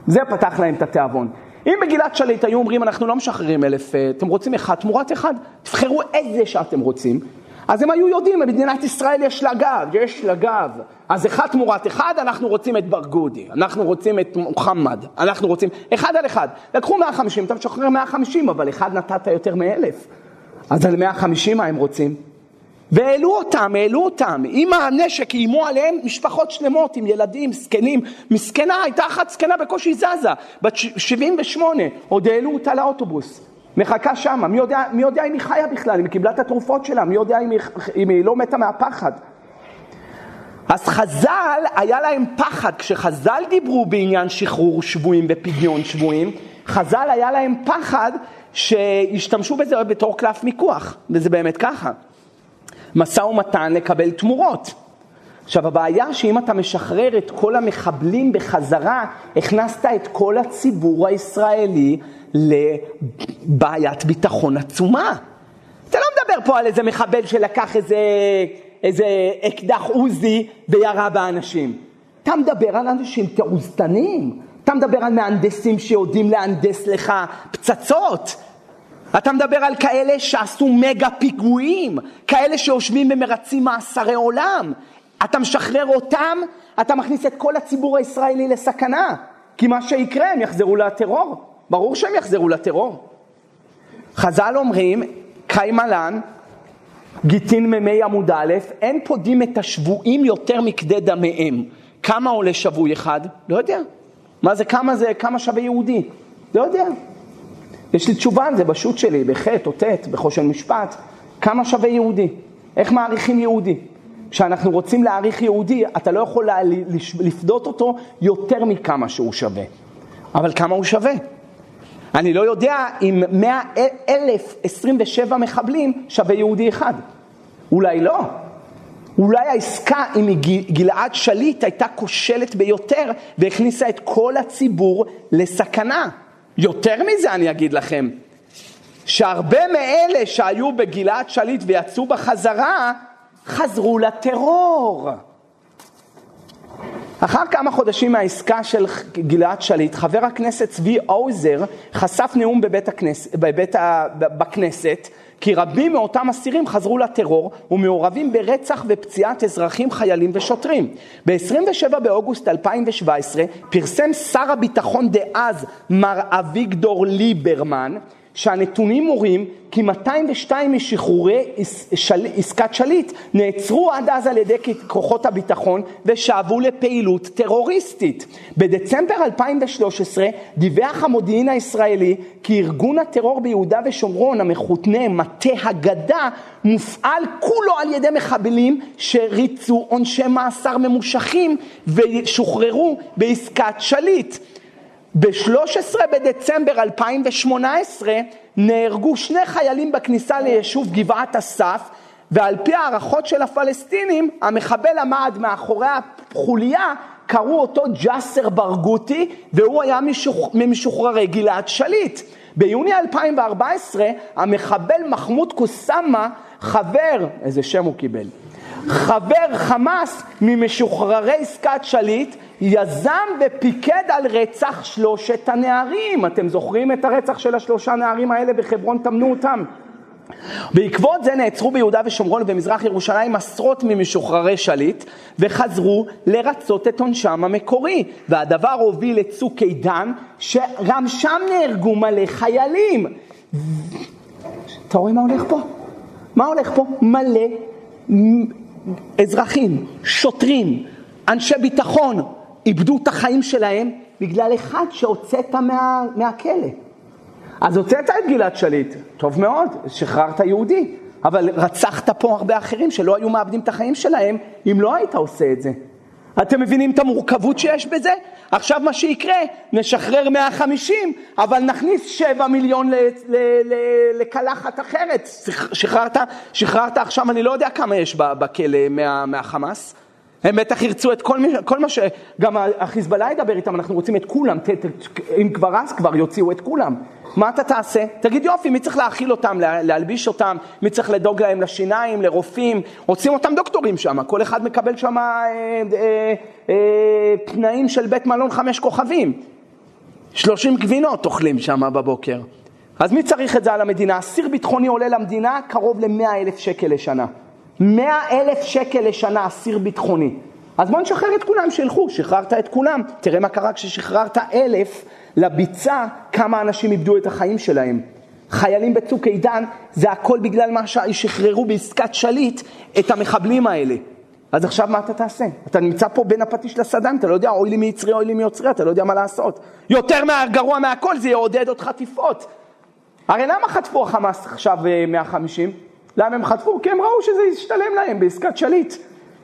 Speaker 1: זה פתח להם את התיאבון. אם בגלעד שליט היו אומרים, אנחנו לא משחררים אלף, אה, אתם רוצים אחד תמורת אחד, תבחרו איזה שאתם רוצים, אז הם היו יודעים, במדינת ישראל יש לה גב, יש לה גב. אז אחד תמורת אחד, אנחנו רוצים את ברגודי, אנחנו רוצים את מוחמד, אנחנו רוצים, אחד על אחד. לקחו 150, אתה משחרר 150, אבל אחד נתת יותר מאלף. אז על 150 מה הם רוצים? והעלו אותם, העלו אותם. עם הנשק איימו עליהם משפחות שלמות עם ילדים, זקנים. מסכנה, הייתה אחת זקנה בקושי זזה, בת 78, עוד העלו אותה לאוטובוס. מחכה שמה, מי יודע, מי יודע אם היא חיה בכלל, אם היא קיבלה את התרופות שלה, מי יודע אם היא, אם היא לא מתה מהפחד. אז חז"ל, היה להם פחד, כשחז"ל דיברו בעניין שחרור שבויים ופדיון שבויים, חז"ל היה להם פחד שישתמשו בזה בתור קלף מיקוח, וזה באמת ככה. משא ומתן לקבל תמורות. עכשיו הבעיה שאם אתה משחרר את כל המחבלים בחזרה, הכנסת את כל הציבור הישראלי לבעיית ביטחון עצומה. אתה לא מדבר פה על איזה מחבל שלקח איזה, איזה אקדח עוזי וירה באנשים. אתה מדבר על אנשים תעוזתנים, אתה מדבר על מהנדסים שיודעים להנדס לך פצצות. אתה מדבר על כאלה שעשו מגה פיגועים, כאלה שיושבים ומרצים מאסרי עולם. אתה משחרר אותם, אתה מכניס את כל הציבור הישראלי לסכנה. כי מה שיקרה, הם יחזרו לטרור. ברור שהם יחזרו לטרור. חז"ל אומרים, קיימלן, גיטין מ"מ עמוד א', אין פודים את השבויים יותר מכדי דמיהם. כמה עולה שבוי אחד? לא יודע. מה זה, כמה זה, כמה שווה יהודי? לא יודע. יש לי תשובה על זה בשו"ת שלי, בח' או ט', בחושן משפט. כמה שווה יהודי? איך מעריכים יהודי? כשאנחנו רוצים להעריך יהודי, אתה לא יכול לפדות אותו יותר מכמה שהוא שווה. אבל כמה הוא שווה? אני לא יודע אם 100 אלף 27 מחבלים שווה יהודי אחד. אולי לא. אולי העסקה עם גלעד שליט הייתה כושלת ביותר והכניסה את כל הציבור לסכנה. יותר מזה אני אגיד לכם, שהרבה מאלה שהיו בגלעד שליט ויצאו בחזרה, חזרו לטרור. אחר כמה חודשים מהעסקה של גלעד שליט, חבר הכנסת צבי האוזר חשף נאום בבית הכנסת, בבית ה... בכנסת, כי רבים מאותם אסירים חזרו לטרור ומעורבים ברצח ופציעת אזרחים, חיילים ושוטרים. ב-27 באוגוסט 2017 פרסם שר הביטחון דאז, מר אביגדור ליברמן, שהנתונים מורים כי 202 משחרורי עסקת שליט נעצרו עד אז על ידי כוחות הביטחון ושאבו לפעילות טרוריסטית. בדצמבר 2013 דיווח המודיעין הישראלי כי ארגון הטרור ביהודה ושומרון המכונה מטה הגדה מופעל כולו על ידי מחבלים שריצו עונשי מאסר ממושכים ושוחררו בעסקת שליט. ב-13 בדצמבר 2018 נהרגו שני חיילים בכניסה ליישוב גבעת אסף ועל פי הערכות של הפלסטינים המחבל עמד מאחורי החוליה קראו אותו ג'אסר ברגותי והוא היה משוח... ממשוחררי גלעד שליט. ביוני 2014 המחבל מחמוד קוסאמה חבר, איזה שם הוא קיבל, חבר חמאס ממשוחררי עסקת שליט יזם ופיקד על רצח שלושת הנערים. אתם זוכרים את הרצח של השלושה נערים האלה בחברון? טמנו אותם. בעקבות זה נעצרו ביהודה ושומרון ובמזרח ירושלים עשרות ממשוחררי שליט וחזרו לרצות את עונשם המקורי והדבר הוביל לצוק איתן שגם שם נהרגו מלא חיילים. אתה רואה מה הולך פה? מה הולך פה? מלא אזרחים, שוטרים, אנשי ביטחון, איבדו את החיים שלהם בגלל אחד שהוצאת מה, מהכלא. אז הוצאת את גלעד שליט, טוב מאוד, שחררת יהודי, אבל רצחת פה הרבה אחרים שלא היו מאבדים את החיים שלהם אם לא היית עושה את זה. אתם מבינים את המורכבות שיש בזה? עכשיו מה שיקרה, נשחרר 150, אבל נכניס 7 מיליון לקלחת אחרת. שחררת, שחררת עכשיו, אני לא יודע כמה יש בכלא מה, מהחמאס. הם בטח ירצו את כל, כל מה ש... גם החיזבאללה ידבר איתם, אנחנו רוצים את כולם, ת, ת, אם כבר אז כבר יוציאו את כולם. מה אתה תעשה? תגיד יופי, מי צריך להאכיל אותם, להלביש אותם, מי צריך לדאוג להם לשיניים, לרופאים, עושים אותם דוקטורים שם, כל אחד מקבל שם אה, אה, אה, תנאים של בית מלון חמש כוכבים. שלושים גבינות אוכלים שם בבוקר. אז מי צריך את זה על המדינה? אסיר ביטחוני עולה למדינה קרוב ל-100 אלף שקל לשנה. 100 אלף שקל לשנה אסיר ביטחוני. אז בוא נשחרר את כולם, שילכו, שחררת את כולם. תראה מה קרה כששחררת אלף לביצה, כמה אנשים איבדו את החיים שלהם. חיילים בצוק איתן, זה הכל בגלל מה ששחררו בעסקת שליט את המחבלים האלה. אז עכשיו מה אתה תעשה? אתה נמצא פה בין הפטיש לסדן, אתה לא יודע אוי לי מיצרי אוי לי מיוצרי, אתה לא יודע מה לעשות. יותר גרוע מהכל זה יעודד עוד חטיפות. הרי למה חטפו החמאס עכשיו 150? למה הם חטפו? כי הם ראו שזה ישתלם להם בעסקת שליט.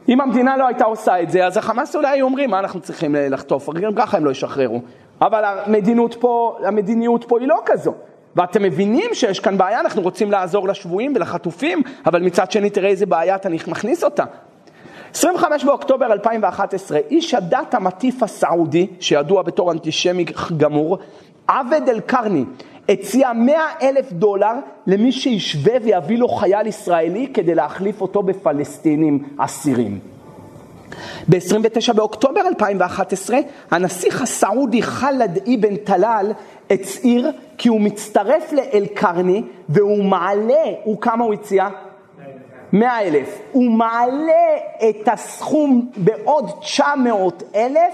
Speaker 1: אם המדינה לא הייתה עושה את זה, אז החמאס אולי היו אומרים, מה אנחנו צריכים לחטוף? גם ככה הם לא ישחררו. אבל המדיניות פה, המדיניות פה היא לא כזו. ואתם מבינים שיש כאן בעיה, אנחנו רוצים לעזור לשבויים ולחטופים, אבל מצד שני תראה איזה בעיה אתה מכניס אותה. 25 באוקטובר 2011, איש הדת המטיף הסעודי, שידוע בתור אנטישמי גמור, עבד אל-קרני, הציע 100 אלף דולר למי שישווה ויביא לו חייל ישראלי כדי להחליף אותו בפלסטינים אסירים. ב-29 באוקטובר 2011, הנסיך הסעודי ח'לד אבן טלאל הצהיר כי הוא מצטרף לאל-קרני והוא מעלה, הוא כמה הוא הציע? 100 אלף. הוא מעלה את הסכום בעוד 900 אלף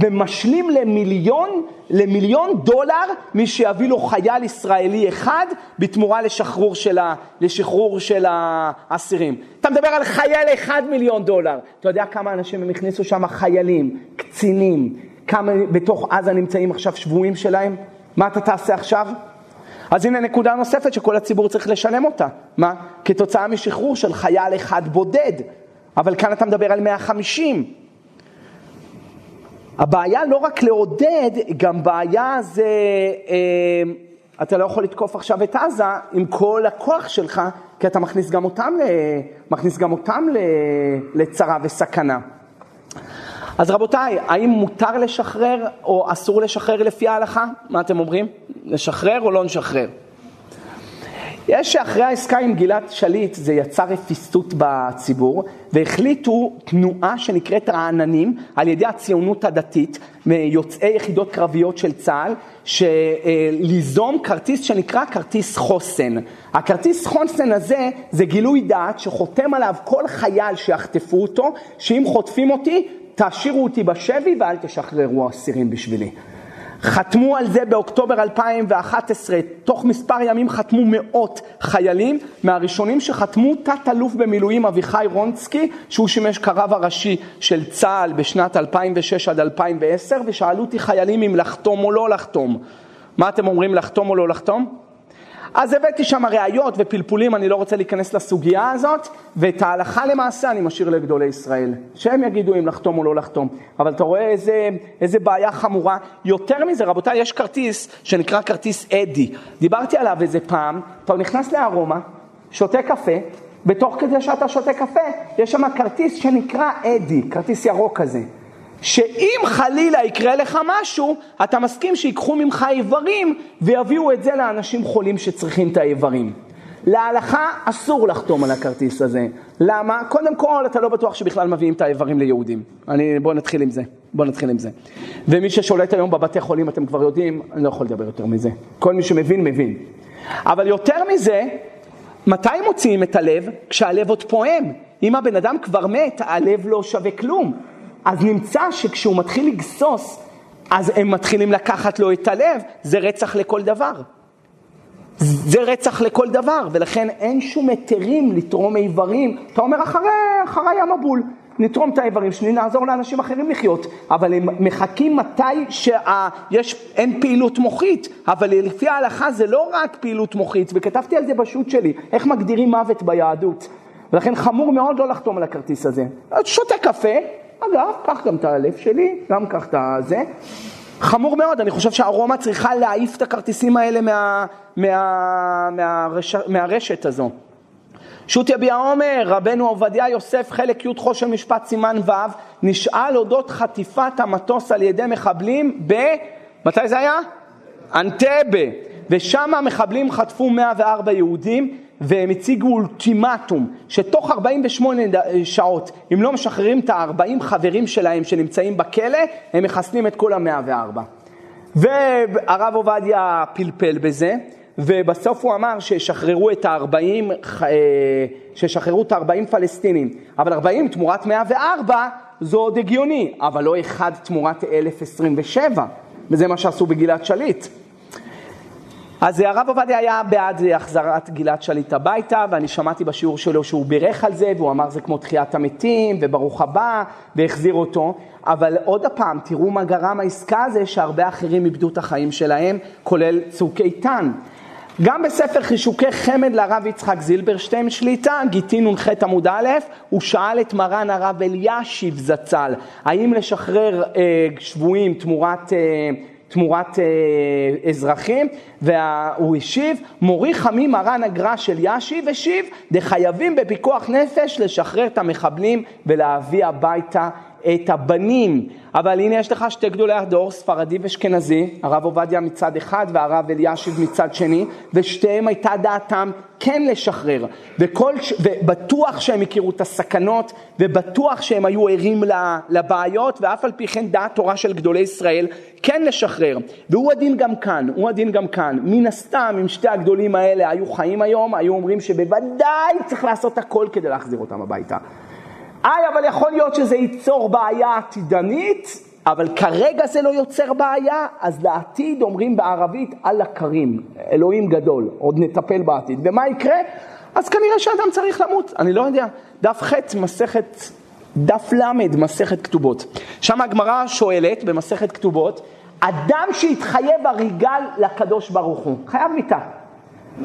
Speaker 1: ומשלים למיליון, למיליון דולר מי שיביא לו חייל ישראלי אחד בתמורה לשחרור של, לשחרור של האסירים. אתה מדבר על חייל אחד מיליון דולר. אתה יודע כמה אנשים הם הכניסו שם חיילים, קצינים, כמה בתוך עזה נמצאים עכשיו שבויים שלהם? מה אתה תעשה עכשיו? אז הנה נקודה נוספת שכל הציבור צריך לשלם אותה. מה? כתוצאה משחרור של חייל אחד בודד. אבל כאן אתה מדבר על 150. הבעיה לא רק לעודד, גם בעיה זה, אה, אתה לא יכול לתקוף עכשיו את עזה עם כל הכוח שלך, כי אתה מכניס גם אותם, מכניס גם אותם לצרה וסכנה. אז רבותיי, האם מותר לשחרר או אסור לשחרר לפי ההלכה? מה אתם אומרים? לשחרר או לא נשחרר? יש שאחרי העסקה עם גלעד שליט זה יצר רפיסות בציבור והחליטו תנועה שנקראת רעננים על ידי הציונות הדתית מיוצאי יחידות קרביות של צה"ל ליזום כרטיס שנקרא כרטיס חוסן. הכרטיס חוסן הזה זה גילוי דעת שחותם עליו כל חייל שיחטפו אותו שאם חוטפים אותי תשאירו אותי בשבי ואל תשחררו אסירים בשבילי. חתמו על זה באוקטובר 2011, תוך מספר ימים חתמו מאות חיילים, מהראשונים שחתמו תת-אלוף במילואים אביחי רונסקי, שהוא שימש כרב הראשי של צה"ל בשנת 2006 עד 2010, ושאלו אותי חיילים אם לחתום או לא לחתום. מה אתם אומרים, לחתום או לא לחתום? אז הבאתי שם ראיות ופלפולים, אני לא רוצה להיכנס לסוגיה הזאת, ואת ההלכה למעשה אני משאיר לגדולי ישראל, שהם יגידו אם לחתום או לא לחתום. אבל אתה רואה איזה, איזה בעיה חמורה. יותר מזה, רבותיי, יש כרטיס שנקרא כרטיס אדי. דיברתי עליו איזה פעם, אתה נכנס לארומה, שותה קפה, בתוך כדי שאתה שותה קפה, יש שם כרטיס שנקרא אדי, כרטיס ירוק כזה. שאם חלילה יקרה לך משהו, אתה מסכים שיקחו ממך איברים ויביאו את זה לאנשים חולים שצריכים את האיברים. להלכה אסור לחתום על הכרטיס הזה. למה? קודם כל, אתה לא בטוח שבכלל מביאים את האיברים ליהודים. אני, בוא נתחיל עם זה. בוא נתחיל עם זה. ומי ששולט היום בבתי חולים, אתם כבר יודעים, אני לא יכול לדבר יותר מזה. כל מי שמבין, מבין. אבל יותר מזה, מתי מוציאים את הלב? כשהלב עוד פועם. אם הבן אדם כבר מת, הלב לא שווה כלום. אז נמצא שכשהוא מתחיל לגסוס, אז הם מתחילים לקחת לו את הלב, זה רצח לכל דבר. זה רצח לכל דבר, ולכן אין שום היתרים לתרום איברים. אתה אומר, אחרי, אחרי המבול, נתרום את האיברים שלי, נעזור לאנשים אחרים לחיות. אבל הם מחכים מתי שאין פעילות מוחית, אבל לפי ההלכה זה לא רק פעילות מוחית, וכתבתי על זה בשו"ת שלי, איך מגדירים מוות ביהדות. ולכן חמור מאוד לא לחתום על הכרטיס הזה. שותה קפה, אגב, קח גם את הלב שלי, גם קח את הזה. חמור מאוד, אני חושב שהארומה צריכה להעיף את הכרטיסים האלה מה, מה, מהרש, מהרשת הזו. שו"ת יביע עומר, רבנו עובדיה יוסף, חלק י' חושן משפט סימן ו', נשאל אודות חטיפת המטוס על ידי מחבלים ב... מתי זה היה? אנטבה. ושם המחבלים חטפו 104 יהודים והם הציגו אולטימטום שתוך 48 שעות, אם לא משחררים את ה-40 חברים שלהם שנמצאים בכלא, הם מחסנים את כל ה-104. והרב עובדיה פלפל בזה, ובסוף הוא אמר שישחררו את ה-40, אה, שישחררו את ה-40 פלסטינים, אבל 40 תמורת 104 זה עוד הגיוני, אבל לא אחד תמורת 1027, וזה מה שעשו בגלעד שליט. אז הרב עובדיה היה בעד החזרת גלעד שליט הביתה, ואני שמעתי בשיעור שלו שהוא בירך על זה, והוא אמר זה כמו תחיית המתים, וברוך הבא, והחזיר אותו. אבל עוד פעם, תראו מה גרם העסקה הזה, שהרבה אחרים איבדו את החיים שלהם, כולל צוק איתן. גם בספר חישוקי חמד לרב יצחק זילברשטיין שליטה, גיטין נ"ח עמוד א', הוא שאל את מרן הרב אלישיב זצ"ל, האם לשחרר אה, שבויים תמורת... אה, תמורת אה, אזרחים, והוא השיב, מורי חמי מרן הגר"א של ישיב השיב, דחייבים בפיקוח נפש לשחרר את המחבלים ולהביא הביתה את הבנים. אבל הנה יש לך שתי גדולי הדור, ספרדי ואשכנזי, הרב עובדיה מצד אחד והרב אלישיב מצד שני, ושתיהם הייתה דעתם כן לשחרר. וכל, ובטוח שהם הכירו את הסכנות, ובטוח שהם היו ערים לבעיות, ואף על פי כן דעת תורה של גדולי ישראל כן לשחרר. והוא הדין גם כאן, הוא הדין גם כאן. מן הסתם, אם שתי הגדולים האלה היו חיים היום, היו אומרים שבוודאי צריך לעשות הכל כדי להחזיר אותם הביתה. היי, אבל יכול להיות שזה ייצור בעיה עתידנית, אבל כרגע זה לא יוצר בעיה, אז לעתיד אומרים בערבית אללה כרים, אלוהים גדול, עוד נטפל בעתיד. ומה יקרה? אז כנראה שאדם צריך למות, אני לא יודע. דף ח' מסכת, דף ל' מסכת כתובות. שם הגמרא שואלת במסכת כתובות, אדם שהתחייב הריגל לקדוש ברוך הוא, חייב מיתה.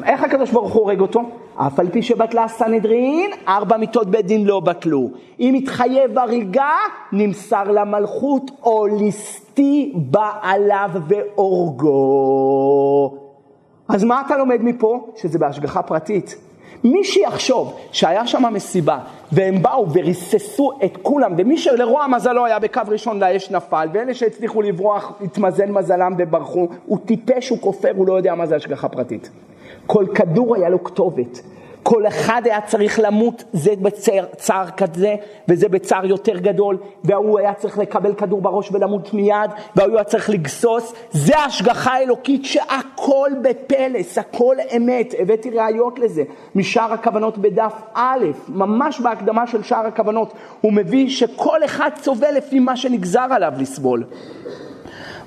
Speaker 1: איך הקדוש ברוך הוא הורג אותו? אף על פי שבטלה סנהדרין, ארבע מיתות בית דין לא בטלו. אם התחייב הריגה, נמסר למלכות, או ליסטי בעליו והורגו. אז מה אתה לומד מפה? שזה בהשגחה פרטית. מי שיחשוב שהיה שם מסיבה, והם באו וריססו את כולם, ומי שלרוע מזלו היה בקו ראשון לאש נפל, ואלה שהצליחו לברוח, התמזל מזלם וברחו, הוא טיפש, הוא כופר, הוא לא יודע מה זה השגחה פרטית. כל כדור היה לו כתובת. כל אחד היה צריך למות, זה בצער כזה וזה בצער יותר גדול, וההוא היה צריך לקבל כדור בראש ולמות מיד, וההוא היה צריך לגסוס, זה השגחה אלוקית שהכל בפלס, הכל אמת, הבאתי ראיות לזה, משאר הכוונות בדף א', ממש בהקדמה של שאר הכוונות, הוא מביא שכל אחד סובל לפי מה שנגזר עליו לסבול.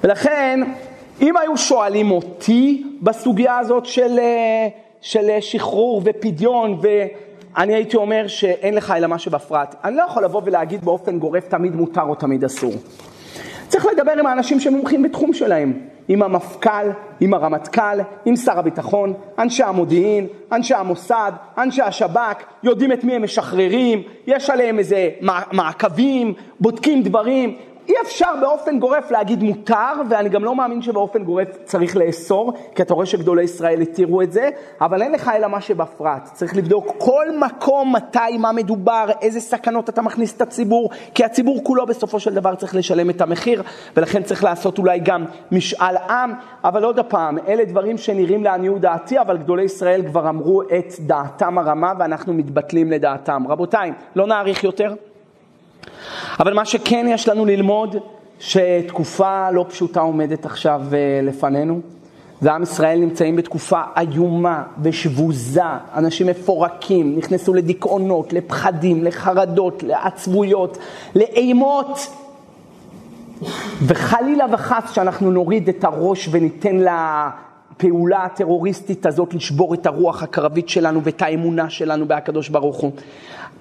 Speaker 1: ולכן אם היו שואלים אותי בסוגיה הזאת של, אה, של שחרור ופדיון, ואני הייתי אומר שאין לך אלא מה שבפרט, אני לא יכול לבוא ולהגיד באופן גורף תמיד מותר או תמיד אסור. צריך לדבר עם האנשים שמומחים בתחום שלהם, עם המפכ"ל, עם הרמטכ"ל, עם שר הביטחון, אנשי המודיעין, אנשי המוסד, אנשי השב"כ, יודעים את מי הם משחררים, יש עליהם איזה מעקבים, בודקים דברים, אי אפשר באופן גורף להגיד מותר, ואני גם לא מאמין שבאופן גורף צריך לאסור, כי אתה רואה שגדולי ישראל התירו את זה, אבל אין לך אלא מה שבפרט. צריך לבדוק כל מקום, מתי, מה מדובר, איזה סכנות אתה מכניס את הציבור, כי הציבור כולו בסופו של דבר צריך לשלם את המחיר, ולכן צריך לעשות אולי גם משאל עם, אבל עוד פעם, אלה דברים שנראים לעניות דעתי, אבל גדולי ישראל כבר אמרו את דעתם הרמה, ואנחנו מתבטלים לדעתם. רבותיי, לא נאריך יותר. אבל מה שכן יש לנו ללמוד, שתקופה לא פשוטה עומדת עכשיו אה, לפנינו. ועם ישראל נמצאים בתקופה איומה ושבוזה, אנשים מפורקים, נכנסו לדיכאונות, לפחדים, לחרדות, לעצבויות, לאימות. וחלילה וחס שאנחנו נוריד את הראש וניתן הפעולה הטרוריסטית הזאת לשבור את הרוח הקרבית שלנו ואת האמונה שלנו בהקדוש ברוך הוא.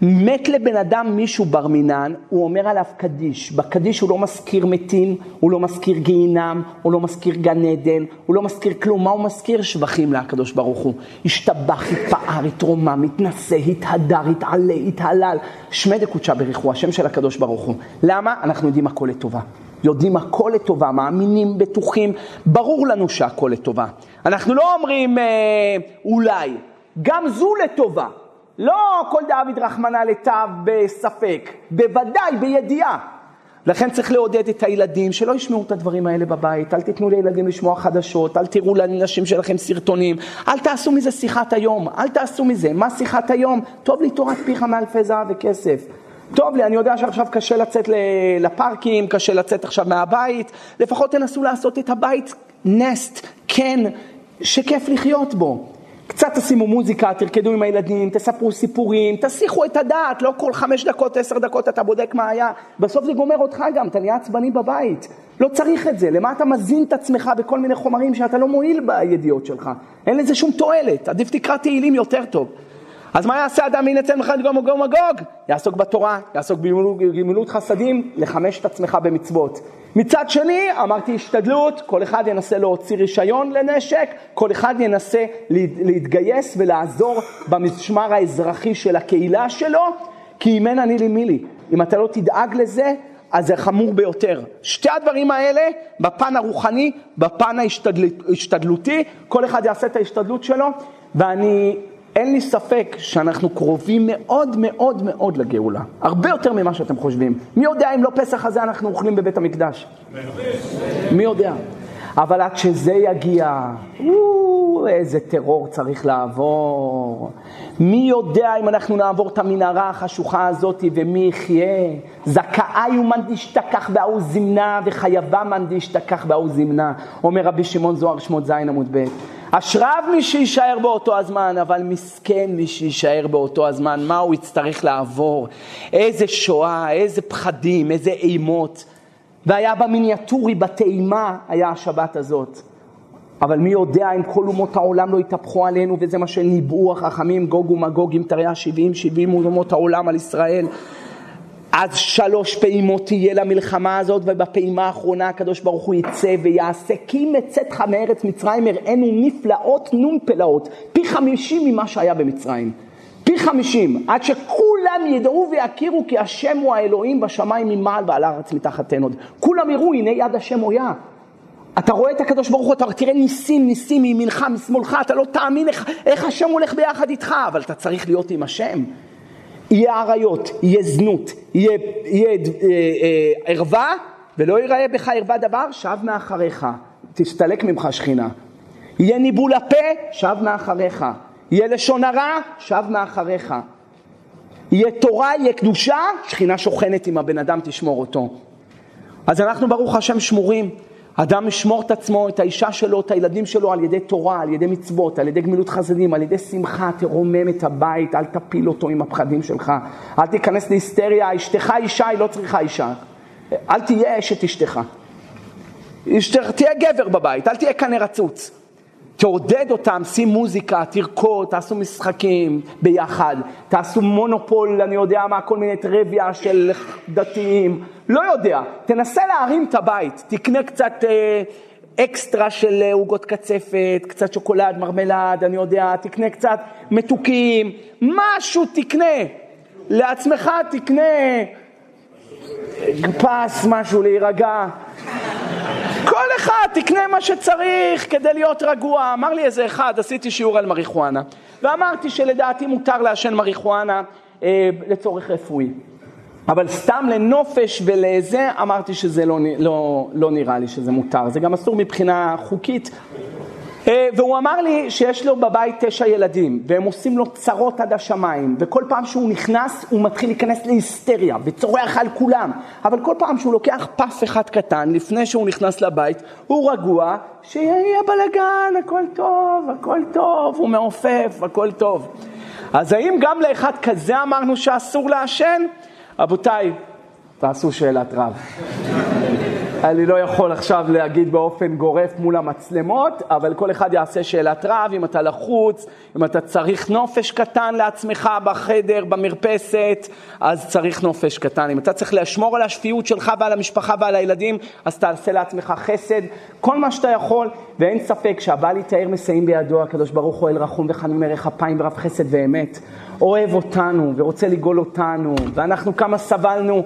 Speaker 1: מת לבן אדם מישהו בר מינן, הוא אומר עליו קדיש. בקדיש הוא לא מזכיר מתים, הוא לא מזכיר גיהינם, הוא לא מזכיר גן עדן, הוא לא מזכיר כלום. מה הוא מזכיר? שבחים לקדוש ברוך הוא. השתבח, התפאר, התרומם, התנשא, התהדר, התעלה, התהלל. שמי דקודשא בריחו, השם של הקדוש ברוך הוא. למה? אנחנו יודעים הכל לטובה. יודעים הכל לטובה, מאמינים, בטוחים, ברור לנו שהכל לטובה. אנחנו לא אומרים אה, אולי, גם זו לטובה. לא כל דוד רחמנא לטב בספק, בוודאי בידיעה. לכן צריך לעודד את הילדים שלא ישמעו את הדברים האלה בבית, אל תיתנו לילדים לשמוע חדשות, אל תראו לנשים שלכם סרטונים, אל תעשו מזה שיחת היום, אל תעשו מזה. מה שיחת היום? טוב לי תורת פיך מאלפי זהב וכסף. טוב לי, אני יודע שעכשיו קשה לצאת לפארקים, קשה לצאת עכשיו מהבית, לפחות תנסו לעשות את הבית נסט, כן, שכיף לחיות בו. קצת תשימו מוזיקה, תרקדו עם הילדים, תספרו סיפורים, תסיחו את הדעת, לא כל חמש דקות, עשר דקות אתה בודק מה היה, בסוף זה גומר אותך גם, אתה נהיה עצבני בבית. לא צריך את זה, למה אתה מזין את עצמך בכל מיני חומרים שאתה לא מועיל בידיעות שלך? אין לזה שום תועלת, עדיף תקרא תהילים יותר טוב. אז מה יעשה אדם מן אצל מחד גום וגום מגוג? יעסוק בתורה, יעסוק בגמילות חסדים, לחמש את עצמך במצוות. מצד שני, אמרתי השתדלות, כל אחד ינסה להוציא רישיון לנשק, כל אחד ינסה להתגייס ולעזור במשמר האזרחי של הקהילה שלו, כי אם אין אני לי מי לי. אם אתה לא תדאג לזה, אז זה חמור ביותר. שתי הדברים האלה, בפן הרוחני, בפן ההשתדלותי, כל אחד יעשה את ההשתדלות שלו, ואני אין לי ספק שאנחנו קרובים מאוד מאוד מאוד לגאולה. הרבה יותר ממה שאתם חושבים. מי יודע אם לא פסח הזה אנחנו אוכלים בבית המקדש? מי יודע? אבל עד שזה יגיע, איזה טרור צריך לעבור. מי יודע אם אנחנו נעבור את המנהרה החשוכה הזאת ומי יחיה? זכאי ומאן דשתכח בהוא זמנה וחייבה מאן דשתכח בהוא זמנה, אומר רבי שמעון זוהר שמות ז' עמוד ב'. אשריו מי שיישאר באותו הזמן, אבל מסכן מי שיישאר באותו הזמן, מה הוא יצטרך לעבור, איזה שואה, איזה פחדים, איזה אימות. והיה במיניאטורי, בטעימה, היה השבת הזאת. אבל מי יודע אם כל אומות העולם לא יתהפכו עלינו, וזה מה שניבאו החכמים, גוג ומגוג, אם תראה שבעים, שבעים אומות העולם על ישראל. אז שלוש פעימות תהיה למלחמה הזאת, ובפעימה האחרונה הקדוש ברוך הוא יצא ויעשה, כי מצאתך מארץ מצרים הראינו נפלאות נון פלאות, פי חמישים ממה שהיה במצרים. פי חמישים, עד שכולם ידעו ויכירו כי השם הוא האלוהים בשמיים ממעל ועל הארץ מתחתנו עוד. כולם יראו, הנה יד השם הויה. אתה רואה את הקדוש ברוך הוא, אתה תראה ניסים, ניסים מימינך, משמאלך, אתה לא תאמין איך, איך השם הולך ביחד איתך, אבל אתה צריך להיות עם השם. יהיה עריות, יהיה זנות, יהיה, אה, אה, ערווה, ולא ייראה בך ערווה דבר, שב מאחריך, תסתלק ממך שכינה. יהיה ניבול הפה, שב מאחריך. יהיה לשון הרע, שב מאחריך. יהיה תורה, יהיה קדושה, שכינה שוכנת עם הבן אדם, תשמור אותו. אז אנחנו ברוך השם שמורים. אדם ישמור את עצמו, את האישה שלו, את הילדים שלו על ידי תורה, על ידי מצוות, על ידי גמילות חסדים, על ידי שמחה, תרומם את הבית, אל תפיל אותו עם הפחדים שלך. אל תיכנס להיסטריה, אשתך אישה, היא לא צריכה אישה. אל תהיה אשת אשתך. תהיה גבר בבית, אל תהיה קנה רצוץ. תעודד אותם, שים מוזיקה, תרקוד, תעשו משחקים ביחד, תעשו מונופול, אני יודע מה, כל מיני טרוויה של דתיים, לא יודע, תנסה להרים את הבית, תקנה קצת אה, אקסטרה של אה, עוגות קצפת, קצת שוקולד, מרמלד, אני יודע, תקנה קצת מתוקים, משהו תקנה, לעצמך תקנה פס, משהו להירגע. כל אחד תקנה מה שצריך כדי להיות רגוע. אמר לי איזה אחד, עשיתי שיעור על מריחואנה, ואמרתי שלדעתי מותר לעשן מריחואנה אה, לצורך רפואי. אבל סתם לנופש ולזה, אמרתי שזה לא, לא, לא נראה לי שזה מותר. זה גם אסור מבחינה חוקית. אה, והוא אמר לי שיש לו בבית תשע ילדים, והם עושים לו צרות עד השמיים, וכל פעם שהוא נכנס הוא מתחיל להיכנס להיסטריה, וצורח על כולם, אבל כל פעם שהוא לוקח פס אחד קטן, לפני שהוא נכנס לבית, הוא רגוע, שיהיה בלאגן, הכל טוב, הכל טוב, הוא מעופף, הכל טוב. אז האם גם לאחד כזה אמרנו שאסור לעשן? רבותיי, תעשו שאלת רב. אני לא יכול עכשיו להגיד באופן גורף מול המצלמות, אבל כל אחד יעשה שאלת רב, אם אתה לחוץ, אם אתה צריך נופש קטן לעצמך בחדר, במרפסת, אז צריך נופש קטן. אם אתה צריך לשמור על השפיות שלך ועל המשפחה ועל הילדים, אז תעשה לעצמך חסד, כל מה שאתה יכול, ואין ספק שהבא יתאר מסייעים בידו, הקדוש ברוך הוא אל רחום וחנון ערך אפיים ורב חסד ואמת. אוהב אותנו ורוצה לגאול אותנו, ואנחנו כמה סבלנו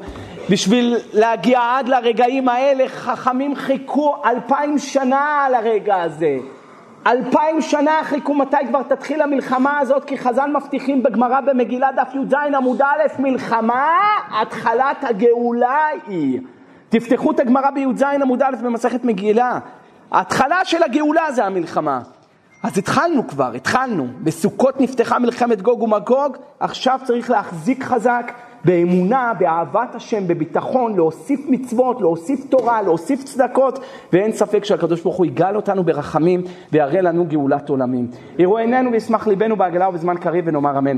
Speaker 1: בשביל להגיע עד לרגעים האלה, חכמים חיכו אלפיים שנה על הרגע הזה. אלפיים שנה חיכו מתי כבר תתחיל המלחמה הזאת, כי חז"ל מבטיחים בגמרא במגילה דף י"ז עמוד א', מלחמה, התחלת הגאולה היא. תפתחו את הגמרא בי"ז עמוד א' במסכת מגילה. ההתחלה של הגאולה זה המלחמה. אז התחלנו כבר, התחלנו. בסוכות נפתחה מלחמת גוג ומגוג, עכשיו צריך להחזיק חזק באמונה, באהבת השם, בביטחון, להוסיף מצוות, להוסיף תורה, להוסיף צדקות, ואין ספק שהקדוש ברוך הוא יגאל אותנו ברחמים ויראה לנו גאולת עולמים. יראו עינינו וישמח ליבנו בעגלה ובזמן קריב ונאמר אמן.